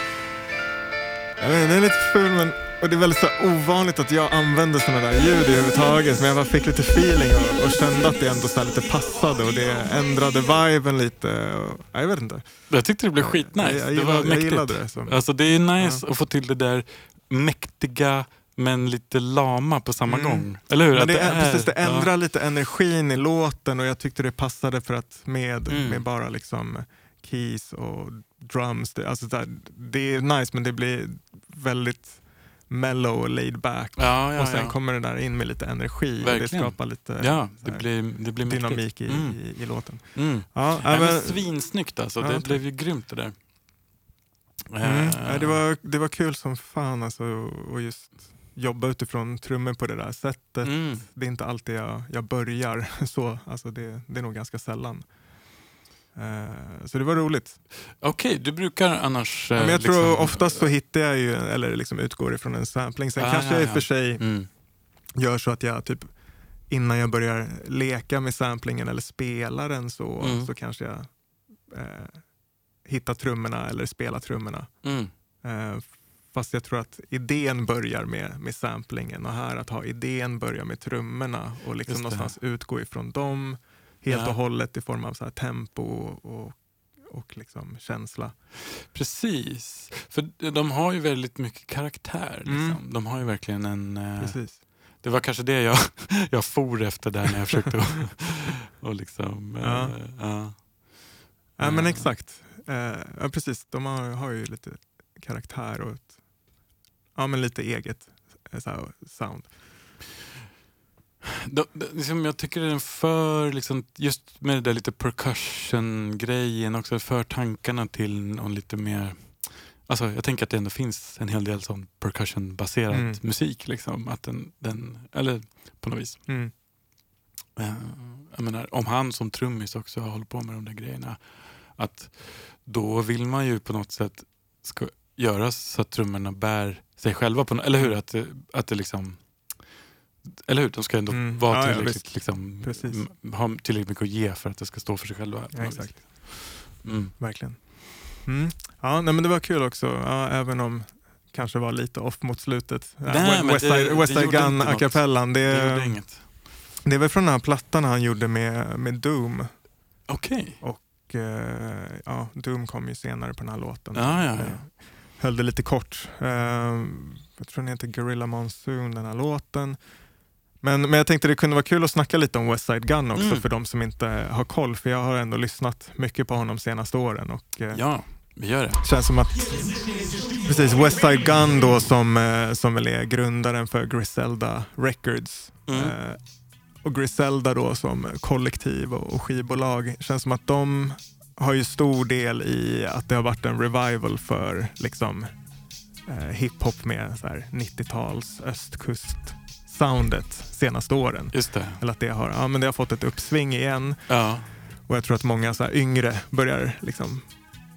Jag vet, den är lite ful men och det är väldigt så här ovanligt att jag använder sådana där ljud överhuvudtaget men jag bara fick lite feeling och, och kände att det ändå så här lite passade och det ändrade viben lite. Och, ja, jag vet inte. Jag tyckte det blev skitnice. Jag- jag det gillade- var jag mäktigt. gillade det så. Alltså det är nice att få till det där mäktiga men lite lama på samma Mm. gång. Eller hur? Men Att det, är, precis, det ja. ändrar lite energin i låten och jag tyckte det passade för att med, Mm. med bara liksom keys och drums. Det, alltså så här, det är nice men det blir väldigt mellow och laid back. Ja, ja, och sen ja. kommer det där in med lite energi och det skapar lite Ja, det blir, det blir dynamik i, Mm. i, i låten. Mm. Ja, Ja, ja, men men, svinsnyggt alltså. Ja, det blev ju grymt det där. mm, Eh, ja, det, var, det var kul som fan alltså, och just jobba utifrån trummor på det där sättet. Mm. Det är inte alltid jag, jag börjar så. Alltså det, det är nog ganska sällan. Eh, så det var roligt. Okej, du brukar annars... Ja, eh, men jag liksom- tror oftast så hittar jag ju, eller liksom utgår ifrån en sampling. Sen Ah, kanske ja, jag i och för sig Mm. gör så att jag typ innan jag börjar leka med samplingen eller spela den så, Mm. så kanske jag eh, hittar trummorna eller spelar trummorna. Mm. Eh, fast jag tror att idén börjar med, med samplingen och här att ha idén börjar med trummorna och liksom någonstans utgå ifrån dem helt Ja. och hållet i form av så här tempo och, och liksom känsla. Precis. För de har ju väldigt mycket karaktär. Liksom. Mm. De har ju verkligen en... eh, Precis. Det var kanske det jag, jag for efter där när jag försökte att- och liksom... eh, Ja. ja. Ja, men Eh, exakt. Ja, precis. De har, har ju lite karaktär och ja, men lite eget eh, här, sound. De, de, liksom, jag tycker den för, liksom, just med det där lite percussion-grejen också, för tankarna till någon lite mer... Alltså, jag tänker att det ändå finns en hel del sån percussion-baserad Mm. musik. Liksom, att den, den, eller på något vis. Mm. Eh, jag menar, om han som trummis också håller på med de där grejerna, att då vill man ju på något sätt ska göra så att trummorna bär sig själva. På, eller hur? Att, det- att det liksom... Eller hur? De ska ändå Mm. vara Ja, ja, tillräckligt, visst. liksom, ha tillräckligt mycket att ge för att det ska stå för sig själva. Ja, exakt. Mm. Verkligen. Mm. Ja, nej, men det var kul också, ja, även om kanske var lite off mot slutet. Ja, Nej, men West Gun a cappellan, det, Det det är väl från den här plattan han gjorde med, med Doom. Okej. Och, eh, ja, Doom kom ju senare på den här låten. Ja, ja, ja. Höll det lite kort. Eh, jag tror den heter Gorilla Monsoon, den här låten. Men, men jag tänkte det kunde vara kul att snacka lite om West Side Gun också Mm. för de som inte har koll. För jag har ändå lyssnat mycket på honom senaste åren. Och, eh, Ja, vi gör det. känns som att precis, West Side Gun då som, eh, som väl är grundaren för Griselda Records. Mm. Eh, och Griselda då som kollektiv och, och skivbolag. Känns som att de har ju stor del i att det har varit en revival för liksom eh, hiphop med så här 90-tals östkust-soundet senaste åren. Just det. Eller att det har, ja, men det har fått ett uppsving igen. Ja, Och jag tror att många så här yngre börjar liksom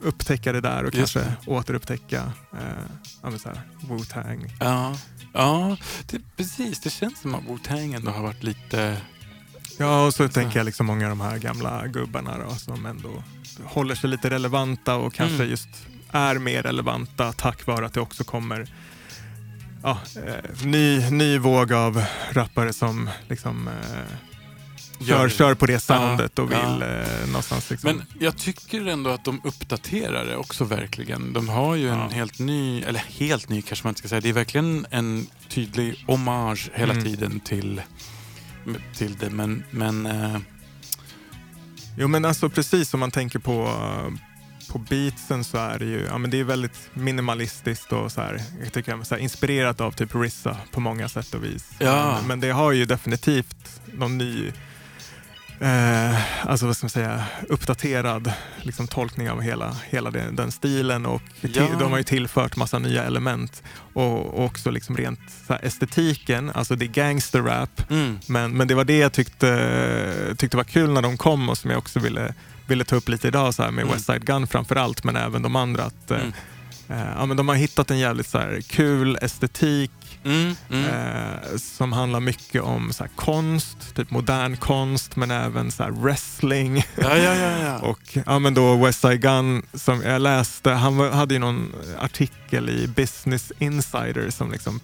upptäcka det där och Just kanske återupptäcka eh, så här, Wu-Tang. ja. ja det, precis. Det känns som att Wu-Tang ändå har varit lite... Ja, och så tänker jag liksom många av de här gamla gubbarna då, som ändå håller sig lite relevanta och kanske Mm. just är mer relevanta tack vare att det också kommer ja, eh, ny, ny våg av rappare som liksom eh, kör, kör på det soundet och vill ja. eh, någonstans liksom. Men jag tycker ändå att de uppdaterar det också verkligen. De har ju en Ja. helt ny, eller helt ny kanske man inte ska säga. Det är verkligen en tydlig hommage hela Mm. tiden till, till det. Men, men eh, Jo men alltså precis om man tänker på, på beatsen så är det ju ja, men det är väldigt minimalistiskt och så här, jag tycker så här, inspirerat av typ Rissa på många sätt och vis. Ja. Men, men det har ju definitivt någon ny Eh, alltså vad ska man säga, uppdaterad liksom, tolkning av hela, hela den, den stilen och Ja. de har ju tillfört massa nya element och, och också liksom rent här, estetiken, alltså det är gangsterrap mm, men, men det var det jag tyckte, tyckte var kul när de kom och som jag också ville, ville ta upp lite idag så här med Mm. West Side Gun framför allt men även de andra. Att, Mm. eh, ja, men de har hittat en jävligt så här, kul estetik mm, mm. eh, som handlar mycket om så här, konst, typ modern konst men även så här, wrestling. Ja, ja, ja. ja. Och ja, men då West Side Gun som jag läste, han var, hade ju någon artikel i Business Insider som liksom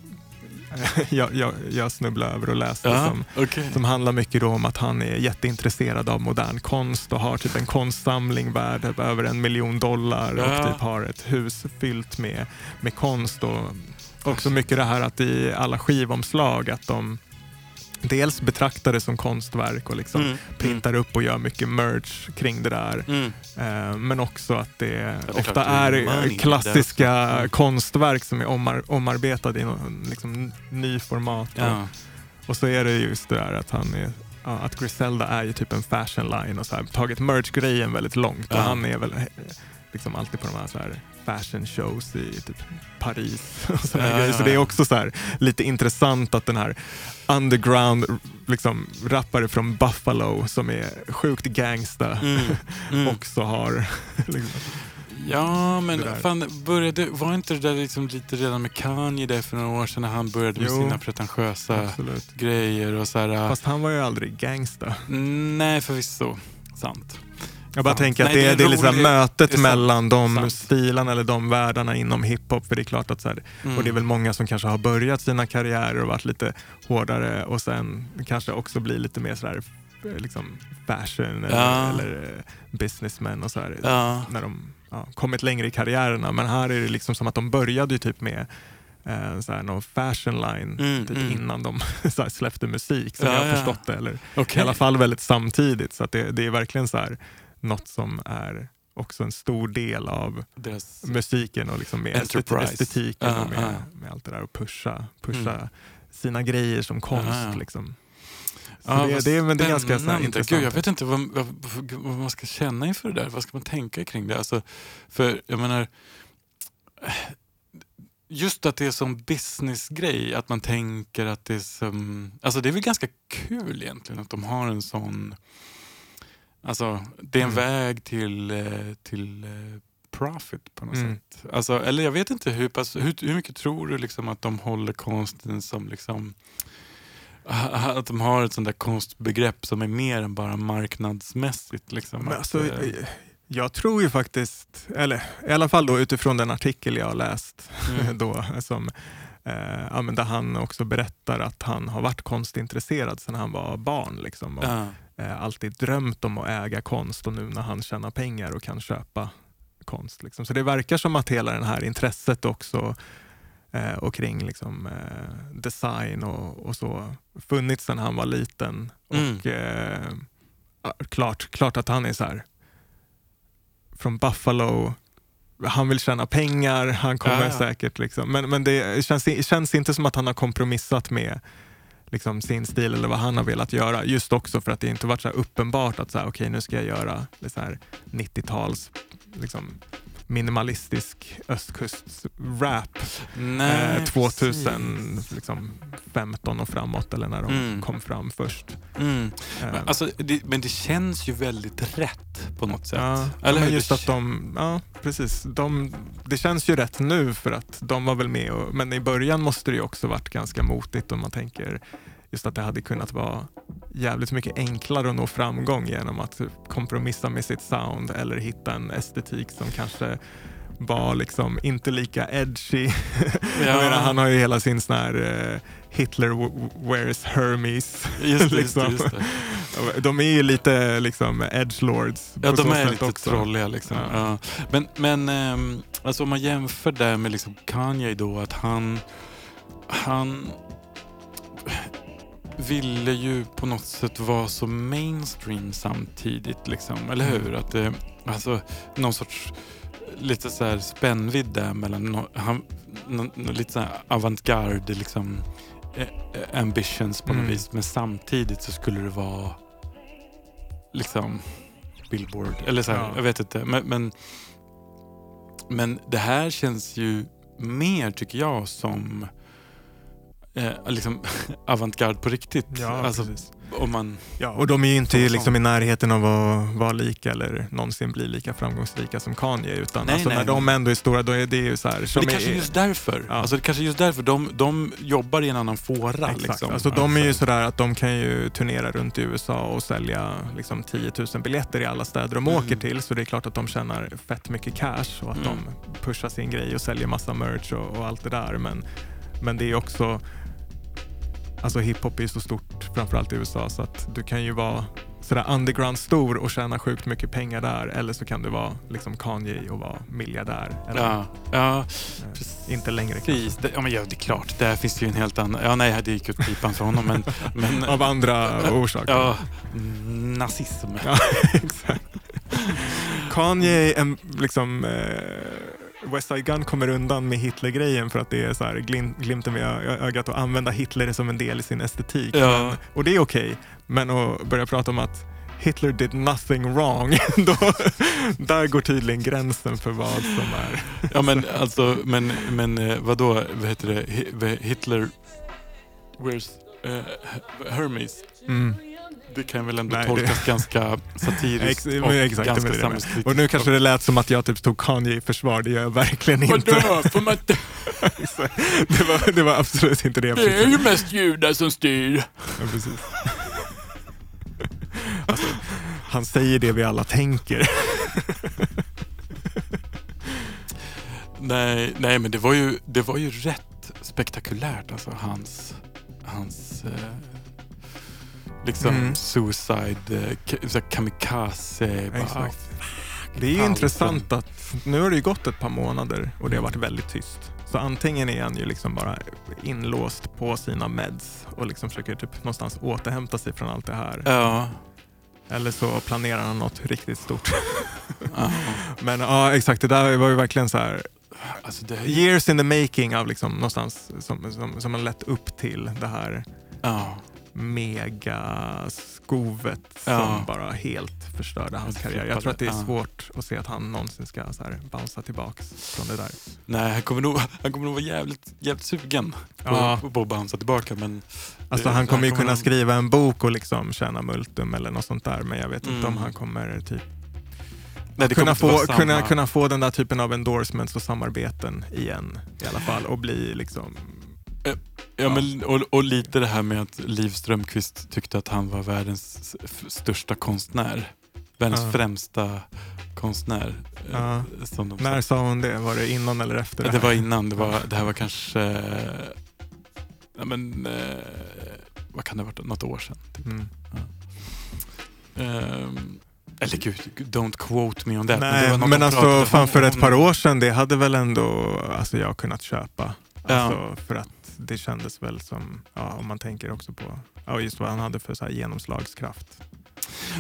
jag, jag, jag snubblade över och läste. ja, Som, okej. som handlar mycket om att han är jätteintresserad av modern konst och har typ en konstsamling värd typ över en miljon dollar Ja. och typ har ett hus fyllt med, med konst. Och också mycket det här att i alla skivomslag att de dels betraktar det som konstverk och liksom Mm, printar upp och gör mycket merch kring det där. Mm. Eh, men också att det, det ofta klart, är är klassiska. Mm. konstverk som är omar, omarbetade i någon liksom, ny format. Och, Ja. och så är det just det där att han är att Griselda är ju typ en fashion line och så här, tagit merch-grejen väldigt långt. Och Ja. han är väl liksom alltid på de här, så här fashion shows i typ Paris. Och här Ja, grejer. Så det är också så här, lite intressant att den här underground liksom, rappare från Buffalo som är sjukt gangsta Mm. Mm. också har liksom, Ja, men fan, började, var inte det där liksom lite redan med Kanye där för några år sedan när han började med Jo. sina pretentiösa Absolut. grejer och så här. Fast han var ju aldrig gangsta. Nej, förvisso. Sant. Jag bara tänker att Nej, det, är, det är liksom mötet är mellan de Sant. stilarna eller de världarna inom hiphop. För det är klart att så här, Mm. och det är väl många som kanske har börjat sina karriärer och varit lite hårdare och sen kanske också blir lite mer sådär liksom fashion eller, Ja. eller eh, businessmen och så här. Ja. När de ja, kommit längre i karriärerna. Men här är det liksom som att de började ju typ med eh, så här, någon fashion line Mm, typ mm. innan de så här, släppte musik som Ja, jag har förstått det. Eller, Okej. i alla fall väldigt samtidigt. Så att det, det är verkligen så här, något som är också en stor del av Deras... musiken och liksom med Enterprise. estetiken Ja, och med, ja. med allt det där och pusha, pusha Mm. sina grejer som konst. Ja, ja. Liksom. Så Ja, det, det, är- men det är ganska så här, intressant. Gud, jag vet inte vad, vad, vad man ska känna inför det där. Vad ska man tänka kring det? Alltså, för jag menar, just att det är som businessgrej, att man tänker att det är som... Alltså det är väl ganska kul egentligen att de har en sån... Alltså, det är en Mm. väg till, eh, till eh, profit på något Mm. sätt. Alltså, eller jag vet inte, hur, pass, hur, hur mycket tror du liksom att de håller konsten som liksom att de har ett sånt där konstbegrepp som är mer än bara marknadsmässigt. Liksom, Men att, alltså, eh, jag tror ju faktiskt, eller i alla fall då utifrån den artikel jag har läst, Mm. då, som, eh, där han också berättar att han har varit konstintresserad sedan han var barn. Liksom, och, ja. eh, alltid drömt om att äga konst och nu när han tjänar pengar och kan köpa konst. Liksom. Så det verkar som att hela det här intresset också eh, och kring liksom, eh, design och, och så funnits sedan han var liten. Mm. Och eh, klart, klart att han är så här från Buffalo, han vill tjäna pengar, han kommer Ja, ja. säkert liksom. Men, men det känns, känns inte som att han har kompromissat med liksom, sin stil eller vad han har velat göra. Just också för att det inte varit så uppenbart att så här, okej nu ska jag göra det så här 90-tals liksom, minimalistisk östkust-rap eh, 2015 precis. liksom, 15 och framåt eller när de Mm. kom fram först. Mm. Eh, Men, alltså, det, men det känns ju väldigt rätt på något sätt. Ja, Eller men just att de, ja precis. De, det känns ju rätt nu för att de var väl med och, men i början måste det ju också varit ganska motigt om man tänker just att det hade kunnat vara jävligt mycket enklare att nå framgång genom att kompromissa med sitt sound eller hitta en estetik som kanske var liksom inte lika edgy. Jag menar, han har ju hela sin sån här eh, Hitler wears Hermes. Just det, just det, liksom. just det. De är ju lite liksom edgelords Ja, de är lite också. trolliga liksom. Ja. Ja. Men, men ehm, alltså om man jämför det med liksom Kanye då, att han, han ville ju på något sätt vara så mainstream samtidigt, liksom, eller hur? Att det, alltså någon sorts lite så här spännvidd där mellan no, han, no, no, lite så här avantgarde liksom, eh, eh, ambitions på något Mm. vis, men samtidigt så skulle det vara liksom Billboard, eller så här, Ja. jag vet inte. Men, men, men det här känns ju mer, tycker jag, som eh, liksom avantgarde på riktigt. Ja, alltså, precis. om man, Ja, och de är ju inte Som liksom sån. i närheten av att vara lika eller någonsin bli lika framgångsrika som Kanye. Utan Nej, alltså, nej, när de nej. ändå är stora, då är det ju så här. som det kanske är just därför. Ja. Alltså, det kanske är just därför de, de jobbar i en annan fåra. Exakt. Liksom. Alltså, de är ju sådär att de kan ju turnera runt i USA och sälja liksom 10 000 biljetter i alla städer de Mm. åker till. Så det är klart att de tjänar fett mycket cash och att Mm. de pushar sin grej och säljer massa merch och, och allt det där. Men, men det är också, alltså hiphop är så stort, framförallt i USA, så att du kan ju vara sådär underground stor och tjäna sjukt mycket pengar där. Eller så kan du vara liksom Kanye och vara miljardär. Eller, Ja, ja, precis. Inte längre kanske. Det, ja, men ja, det är klart. Där finns det ju en helt annan... Ja, nej, det gick åt pipan för honom. Men, men, Av andra orsaker. ja, nazism. Ja, exakt. Kanye, en, liksom, eh, West Side Gun kommer undan med Hitler-grejen för att det är så här, glim, glimten ö- ögat och använda Hitler som en del i sin estetik. Ja. Men, och det är okej, men att börja prata om att Hitler did nothing wrong, då, där går tydligen gränsen för vad som är... Ja men alltså, men, men eh, vadå, vad heter det, Hitler, where's eh, Hermes? Mm. Det kan väl ändå Nej, det- tolkas ganska satiriskt och exakt, ganska det det. samhällskritiskt. Och nu kanske det lät som att jag typ tog Kanye i försvar, det gör jag verkligen inte. Vadå? Får man inte- det, var, det var absolut inte det jag Det är försökte ju mest judar som styr. Ja, precis. Alltså, han säger det vi alla tänker. Nej, nej men det var ju, det var ju rätt spektakulärt alltså hans, hans eh, liksom Mm. suicide, eh, så kamikaze. Bara, Exakt. Det är ju intressant att nu har det ju gått ett par månader och det har varit väldigt tyst. Så antingen är han ju liksom bara inlåst på sina meds och liksom försöker typ någonstans återhämta sig från allt det här. Ja. Eller så planerar han något riktigt stort. Men ja, exakt. Det där var ju verkligen så här Alltså det years in the making av liksom någonstans som, som, som har lett upp till det här ja. Megaskovet som Ja. bara helt förstörde hans karriär. Jag tror att det är svårt att se att han någonsin ska så här bouncea tillbaks från det där. Nej, han kommer nog, han kommer nog vara jävligt, jävligt sugen på, Ja. på att bouncea tillbaka. Men Alltså det- han kommer ju kunna han- skriva en bok och liksom tjäna multum eller något sånt där men jag vet inte om Mm. han kommer typ nej, kunna, få, kunna, kunna få den där typen av endorsements och samarbeten igen i alla fall och bli liksom Ja, men, och, och lite det här med att Liv Strömquist tyckte att han var världens största konstnär. Världens Ja. främsta konstnär. eh, Ja. När sa. hon det? Var det innan eller efter? det här? var innan. Det, var, det här var kanske... eh, Ja, men, eh, vad kan det ha varit? Något år sedan. Typ. Mm. Ehm, eller gud, don't quote me on that. det Nej, men de alltså fan för ett par år sedan, det hade väl ändå alltså, jag kunnat köpa. Alltså, För att det kändes väl som, ja, om man tänker också på ja, just vad han hade för så här genomslagskraft.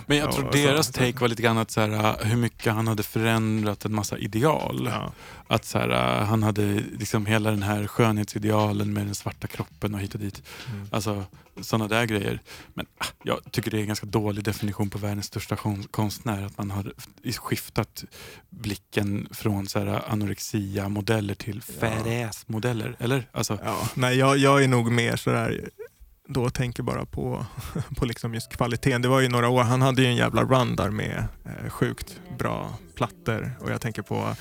Men jag Ja, tror deras take var lite grann att så här, uh, hur mycket han hade förändrat en massa ideal. Ja. Att så här, uh, han hade liksom hela den här skönhetsidealen med den svarta kroppen och hit och dit. Mm. Alltså sådana där grejer. Men ah, jag tycker det är en ganska dålig definition på världens största kon- konstnär. Att man har skiftat blicken från så här, anorexia-modeller till fat-ass-modeller. Eller? Alltså, Ja, nej, jag, jag är nog mer sådär, då tänker bara på, på liksom just kvaliteten. Det var ju några år, han hade ju en jävla run där med eh, sjukt bra plattor och jag tänker på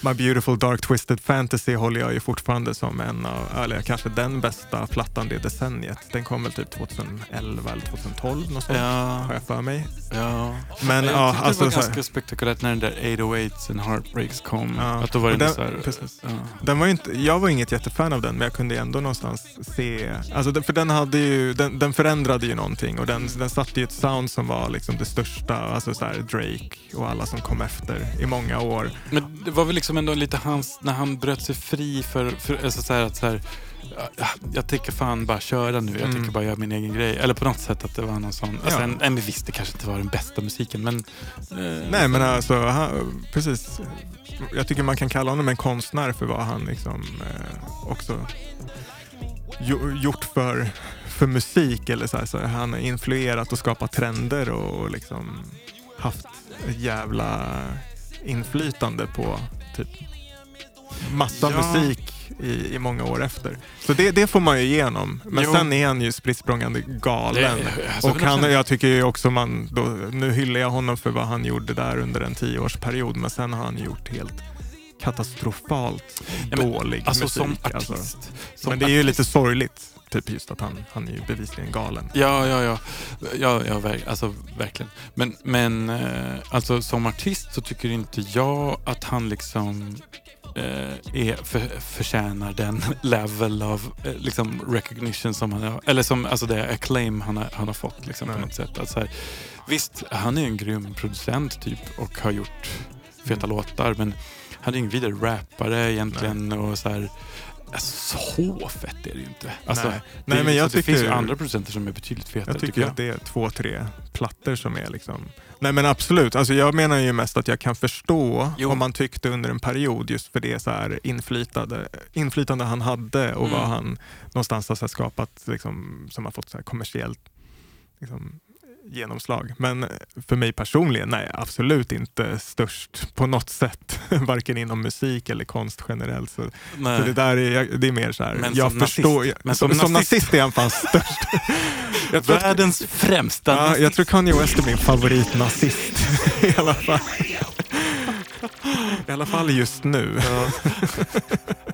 My Beautiful Dark Twisted Fantasy håller jag ju fortfarande som en av, eller kanske den bästa plattan det decenniet. Den kom väl typ 2011 eller 2012 någonstans, har ja, jag för mig. ja. Men jag ja, alltså det var ganska spektakulärt när den där 808s and Heartbreaks kom. Ja, Att då var den- så här, precis. ja. Den var inte, jag var inget jättefan av den, men jag kunde ändå någonstans se... Alltså, för den, hade ju, den, den förändrade ju någonting och den, den satte ju ett sound som var liksom det största, alltså så här Drake och alla som kom efter i många år. Men det var väl liksom ändå lite hans, när han bröt sig fri för, för alltså så här, att så här, ja, jag tänker fan bara köra nu, jag Mm. tänker bara göra min egen grej. Eller på något sätt att det var någon sån, alltså Ja. en, men visst det kanske inte var den bästa musiken men... eh, Nej men alltså, han, precis. Jag tycker man kan kalla honom en konstnär för vad han liksom eh, också jo, gjort för, för musik. Eller så här, så han har influerat och skapat trender och liksom haft jävla inflytande på typ massa Ja. musik i, i många år efter. Så det, det får man ju igenom. Men Jo. sen är han ju spritt galen. Det- alltså, och han, 100%. jag tycker ju också man, då, nu hyllar jag honom för vad han gjorde där under en tioårsperiod, men sen har han gjort helt katastrofalt Ja, men, dålig Alltså musik. som alltså. artist. Som Men det är ju artist- lite sorgligt, typ just att han, han är ju bevisligen galen. Ja, ja, ja. ja, ja verk, alltså, verkligen. Men, men eh, alltså, som artist så tycker inte jag att han liksom eh, är, för, förtjänar den level av eh, liksom recognition som han har, eller som, alltså det acclaim han har, han har fått liksom, på Nej. något sätt. Alltså, här, visst, han är en grym producent typ och har gjort feta låtar men han är ingen vidare rappare egentligen och så här så fett är det ju inte. Alltså, Nej. det, Nej, men jag att det finns ju tycker- andra producenter som är betydligt fetare Jag tycker tycker att det är två, tre plattor som är liksom... Nej men absolut, alltså jag menar ju mest att jag kan förstå Jo. om man tyckte under en period just för det så här inflytande, inflytande han hade och Mm. vad han någonstans har skapat liksom, som har fått så här kommersiellt liksom, genomslag. Men för mig personligen, nej absolut inte störst på något sätt. Varken inom musik eller konst generellt. Så, Nej. så det där är, det är mer så här, Men jag som förstår, nazist. Men som, som som nazist. nazist är han fan störst. jag, tror Världens främsta ja, jag nazist. tror Kanye West är min favoritnazist i alla fall. I alla fall just nu.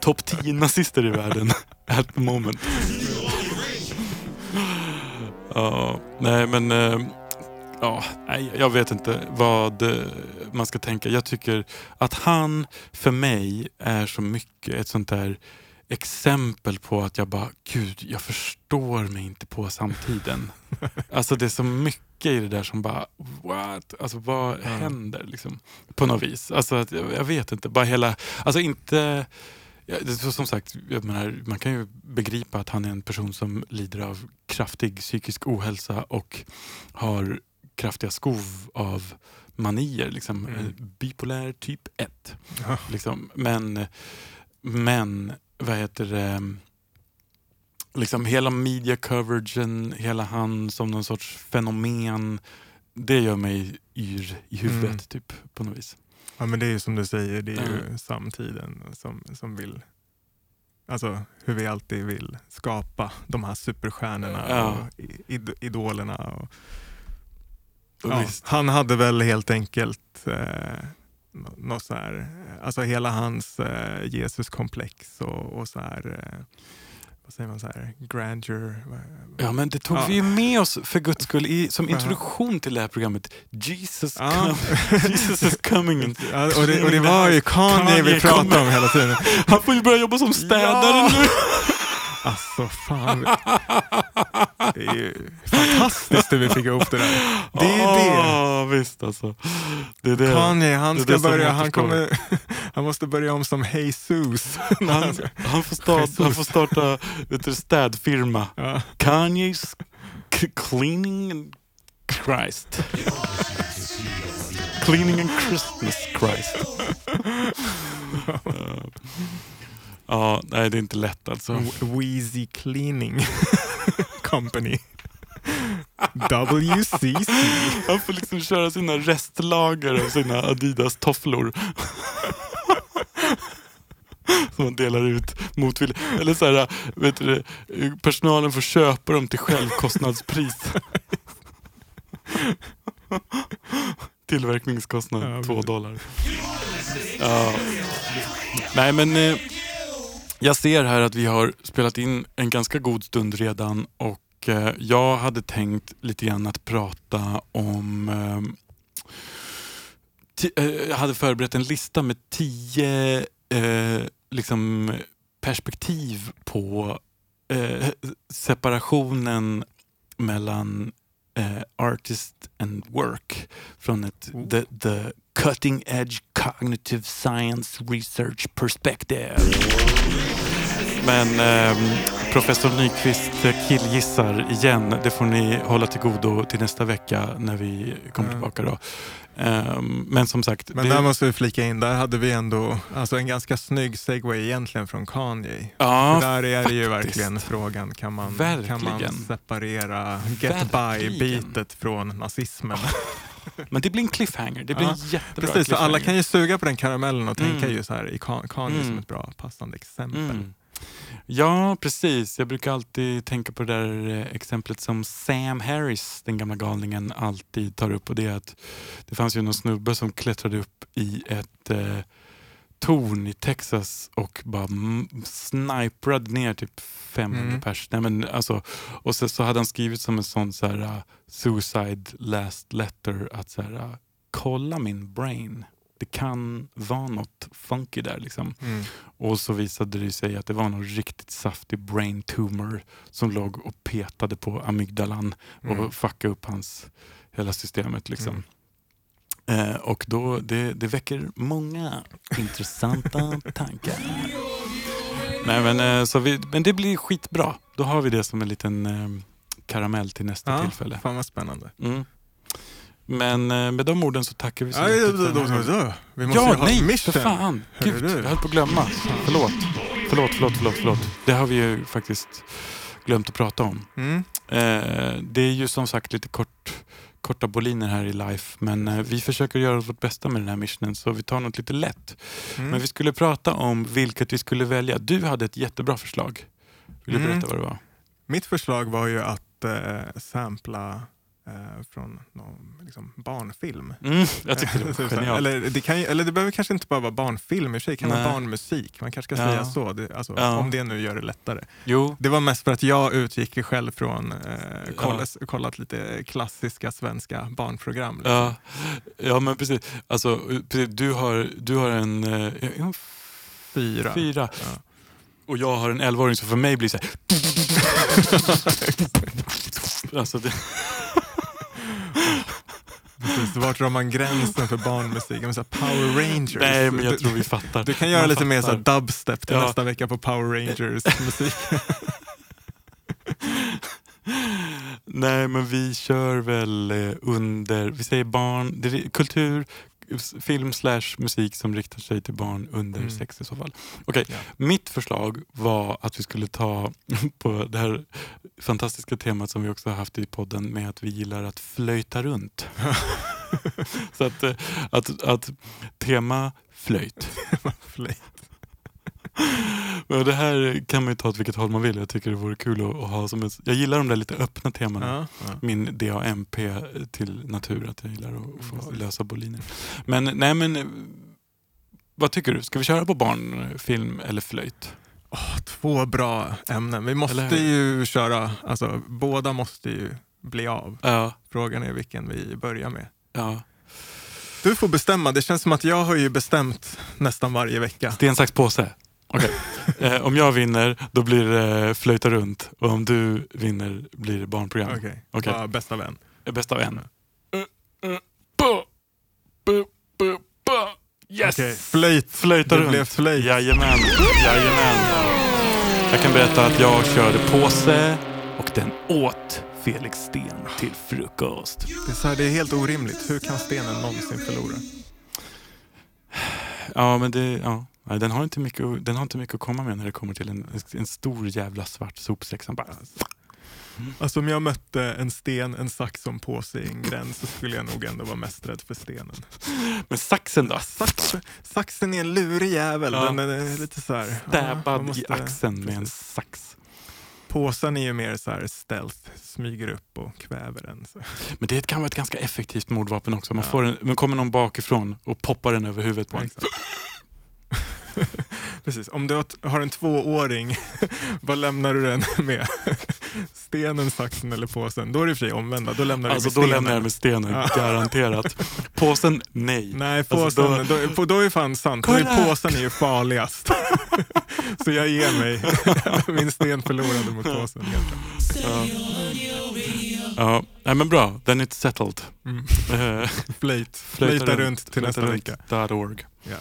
Topp 10 nazister i världen at the moment. Ja, nej men... eh, Ja, nej, jag vet inte vad eh, man ska tänka. Jag tycker att han för mig är så mycket ett sånt där exempel på att jag bara, gud, jag förstår mig inte på samtiden. alltså det är så mycket i det där som bara, what? Alltså vad händer liksom? På något vis. Alltså att, jag, jag vet inte, bara hela, alltså inte Ja, det är så som sagt, menar, man kan ju begripa att han är en person som lider av kraftig psykisk ohälsa och har kraftiga skov av manier. Liksom. Mm. Eh, Bipolär typ 1. Ja. Liksom. Men, men, vad heter det? Liksom hela media coveragen, hela han som någon sorts fenomen. Det gör mig yr i huvudet Mm. typ på något vis. Ja men det är ju som du säger, det är ju Ja. samtiden som, som vill, alltså hur vi alltid vill skapa de här superstjärnorna Ja. och id- idolerna. Och, ja, han hade väl helt enkelt eh, nå- något så här, alltså hela hans eh, Jesuskomplex och, och så här, eh, vad säger man så här, grandeur. Ja, men det tog Ja. vi ju med oss för guds skull i, som introduktion till det här programmet. Jesus, Ja. come, Jesus is coming. Ja, och, det, och det var ju Kanye, Kanye vi pratade om hela tiden. Han får ju börja jobba som städare nu. Alltså fan. Det är ju fantastiskt hur vi fick ihop det där. Det är ju det. Ja, visst alltså. Det är det. Kanye, han det ska börja, han, kommer, han måste börja om som Jesus. Han, han får starta, han får starta vet du, städfirma. ja. Kanye's cleaning and Christ. cleaning and Christmas Christ. Ja. Nej det är inte lätt alltså. Wheezy Cleaning Company. WCC. Han får liksom köra sina restlager av sina Adidas-tofflor. Som man delar ut motvilligt. Eller så här, vet du, personalen får köpa dem till självkostnadspris. Tillverkningskostnad två dollar. Ja. Nej men eh, jag ser här att vi har spelat in en ganska god stund redan och eh, jag hade tänkt lite grann att prata om ehm, eh, jag hade förberett en lista med tio eh, liksom perspektiv på eh, separationen mellan eh, artist and work från ett the, the cutting edge cognitive science research perspective. Men ehm, professor Nyqvist eh, killgissar igen. Det får ni hålla till godo till nästa vecka när vi kommer Ja. tillbaka. Då. Ehm, men som sagt, Men det, där måste vi flika in, där hade vi ändå alltså en ganska snygg segway egentligen från Kanye. ja, där är det ju faktiskt. verkligen frågan, kan man, kan man separera get by-bitet från nazismen? men det blir en cliffhanger. Det blir Ja, en jättebra Precis, för alla kan ju suga på den karamellen och tänka Mm. ju så här i Ka- Kanye som Mm. ett bra passande exempel. Mm. Ja, precis. Jag brukar alltid tänka på det där eh, exemplet som Sam Harris, den gamla galningen, alltid tar upp. Och det är att det fanns ju någon snubbe som klättrade upp i ett eh, torn i Texas och bara sniprade ner typ 500 Mm. pers. Nej, men alltså, och så, så hade han skrivit som en sån så här, uh, suicide last letter att så här, uh, kolla min brain. Det kan vara något funky där liksom. Mm. Och så visade det sig att det var någon riktigt saftig brain tumor som låg och petade på amygdalan Mm. och fuckade upp hans hela systemet. Liksom. Mm. Eh, och då, det, det väcker många intressanta tankar. Nej, men, eh, så vi, men det blir skitbra. Då har vi det som en liten eh, karamell till nästa Ja, tillfälle. fan vad spännande. Men eh, med de orden så tackar vi så Ja, mycket då, då, då. Vi måste ju Ja, ha nej, mission. för fan. Gud, jag höll på att glömma. Förlåt. Förlåt, förlåt, förlåt, förlåt. Det har vi ju faktiskt glömt att prata om. Mm. Eh, det är ju som sagt lite kort, korta boliner här i life, men eh, vi försöker göra vårt bästa med den här missionen så vi tar något lite lätt. Mm. Men vi skulle prata om vilket vi skulle välja. Du hade ett jättebra förslag. Vill du Mm. berätta vad det var? Mitt förslag var ju att eh, sampla från någon liksom, barnfilm. Mm, jag tycker det var genialt. eller, det kan, eller det behöver kanske inte bara vara barnfilm i sig, det kan Nej. vara barnmusik. Man kanske ska Ja. säga så, det, alltså, Ja. om det nu gör det lättare. Jo, Det var mest för att jag utgick själv från eh, kollat, kollat lite klassiska svenska barnprogram. liksom. ja, ja men precis. Alltså, precis. Du, har, du har en, eh, Fyra. fyra Ja. och jag har en 11-åring så för mig blir det så här... alltså det, Precis, vart drar man gränsen för barnmusik? Men så Power Rangers. nej, men jag tror vi fattar. Du kan göra Man lite mer så fattar. dubstep till Ja. nästa vecka på Power Rangers musik. Nej, men vi kör väl eh, under, vi säger barn, det är kultur, film slash musik som riktar sig till barn under Mm. sex i så fall. Okej, Ja. mitt förslag var att vi skulle ta på det här fantastiska temat som vi också har haft i podden med att vi gillar att flöjta runt. så att, eh, att, att tema flöjt. Flöjt. Men det här kan man ju ta åt vilket håll man vill. Jag tycker det vore kul att, att ha som ett, Jag gillar de där lite öppna temana. Ja, ja. Min DAMP till natur, att jag gillar att få Precis. lösa boliner. Men nej men, vad tycker du? Ska vi köra på barnfilm eller flöjt? Åh, två bra ämnen. Vi måste ju köra, alltså båda måste ju bli av. Ja, Frågan är vilken vi börjar med. ja. Du får bestämma. Det känns som att jag har ju bestämt nästan varje vecka. Sten, sax, påse. Okej. eh, om jag vinner, då blir det flöjta runt. Och om du vinner blir det barnprogram. Okej, Okej. Bara bästa vän. Bäst av en. Uh, bu, bu, bu, bu. Yes! Okej, Flöjt. Flöjta Det runt. blev flöjt. Jajamän. Jajamän. Jag kan berätta att jag körde påse och den åt Felix Sten till frukost. Det är, så här, det är helt orimligt. Hur kan stenen någonsin förlora? Ja, men det, ja. Nej, den, har inte mycket, den har inte mycket att komma med när det kommer till en, en stor jävla svart sopsäck som bara... Alltså om jag mötte en sten, en sax och en påse i en gräns så skulle jag nog ändå vara mest rädd för stenen. Men saxen då? Sax, saxen är en lurig jävel, Ja. den är lite så här... ja, man Stäbad måste- i axeln med en sax. Påsen är ju mer så här stealth, smyger upp och kväver den. Så. Men det kan vara ett ganska effektivt mordvapen också. Man Ja. får en, men kommer någon bakifrån och poppar den över huvudet på en. Precis, om du har en tvååring, vad lämnar du den med? Stenen, saxen eller påsen? Då är det i och för sig omvända, då lämnar Alltså du då med lämnar jag stenen. med stenen, Ja. garanterat. Påsen, nej. Nej, Alltså, påsen, då- då, på- då är fan sant. Då är Kolla! påsen är ju farligast. Så jag ger mig. Min sten förlorade mot påsen. Ja. Ja, nej, men bra. Then it's settled. Mm. Eh, Flöjt. Flöjta runt till nästa vecka. .org. Ja.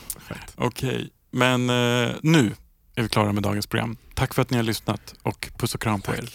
Okej, men eh, nu är vi klara med dagens program. Tack för att ni har lyssnat och puss och kram på er.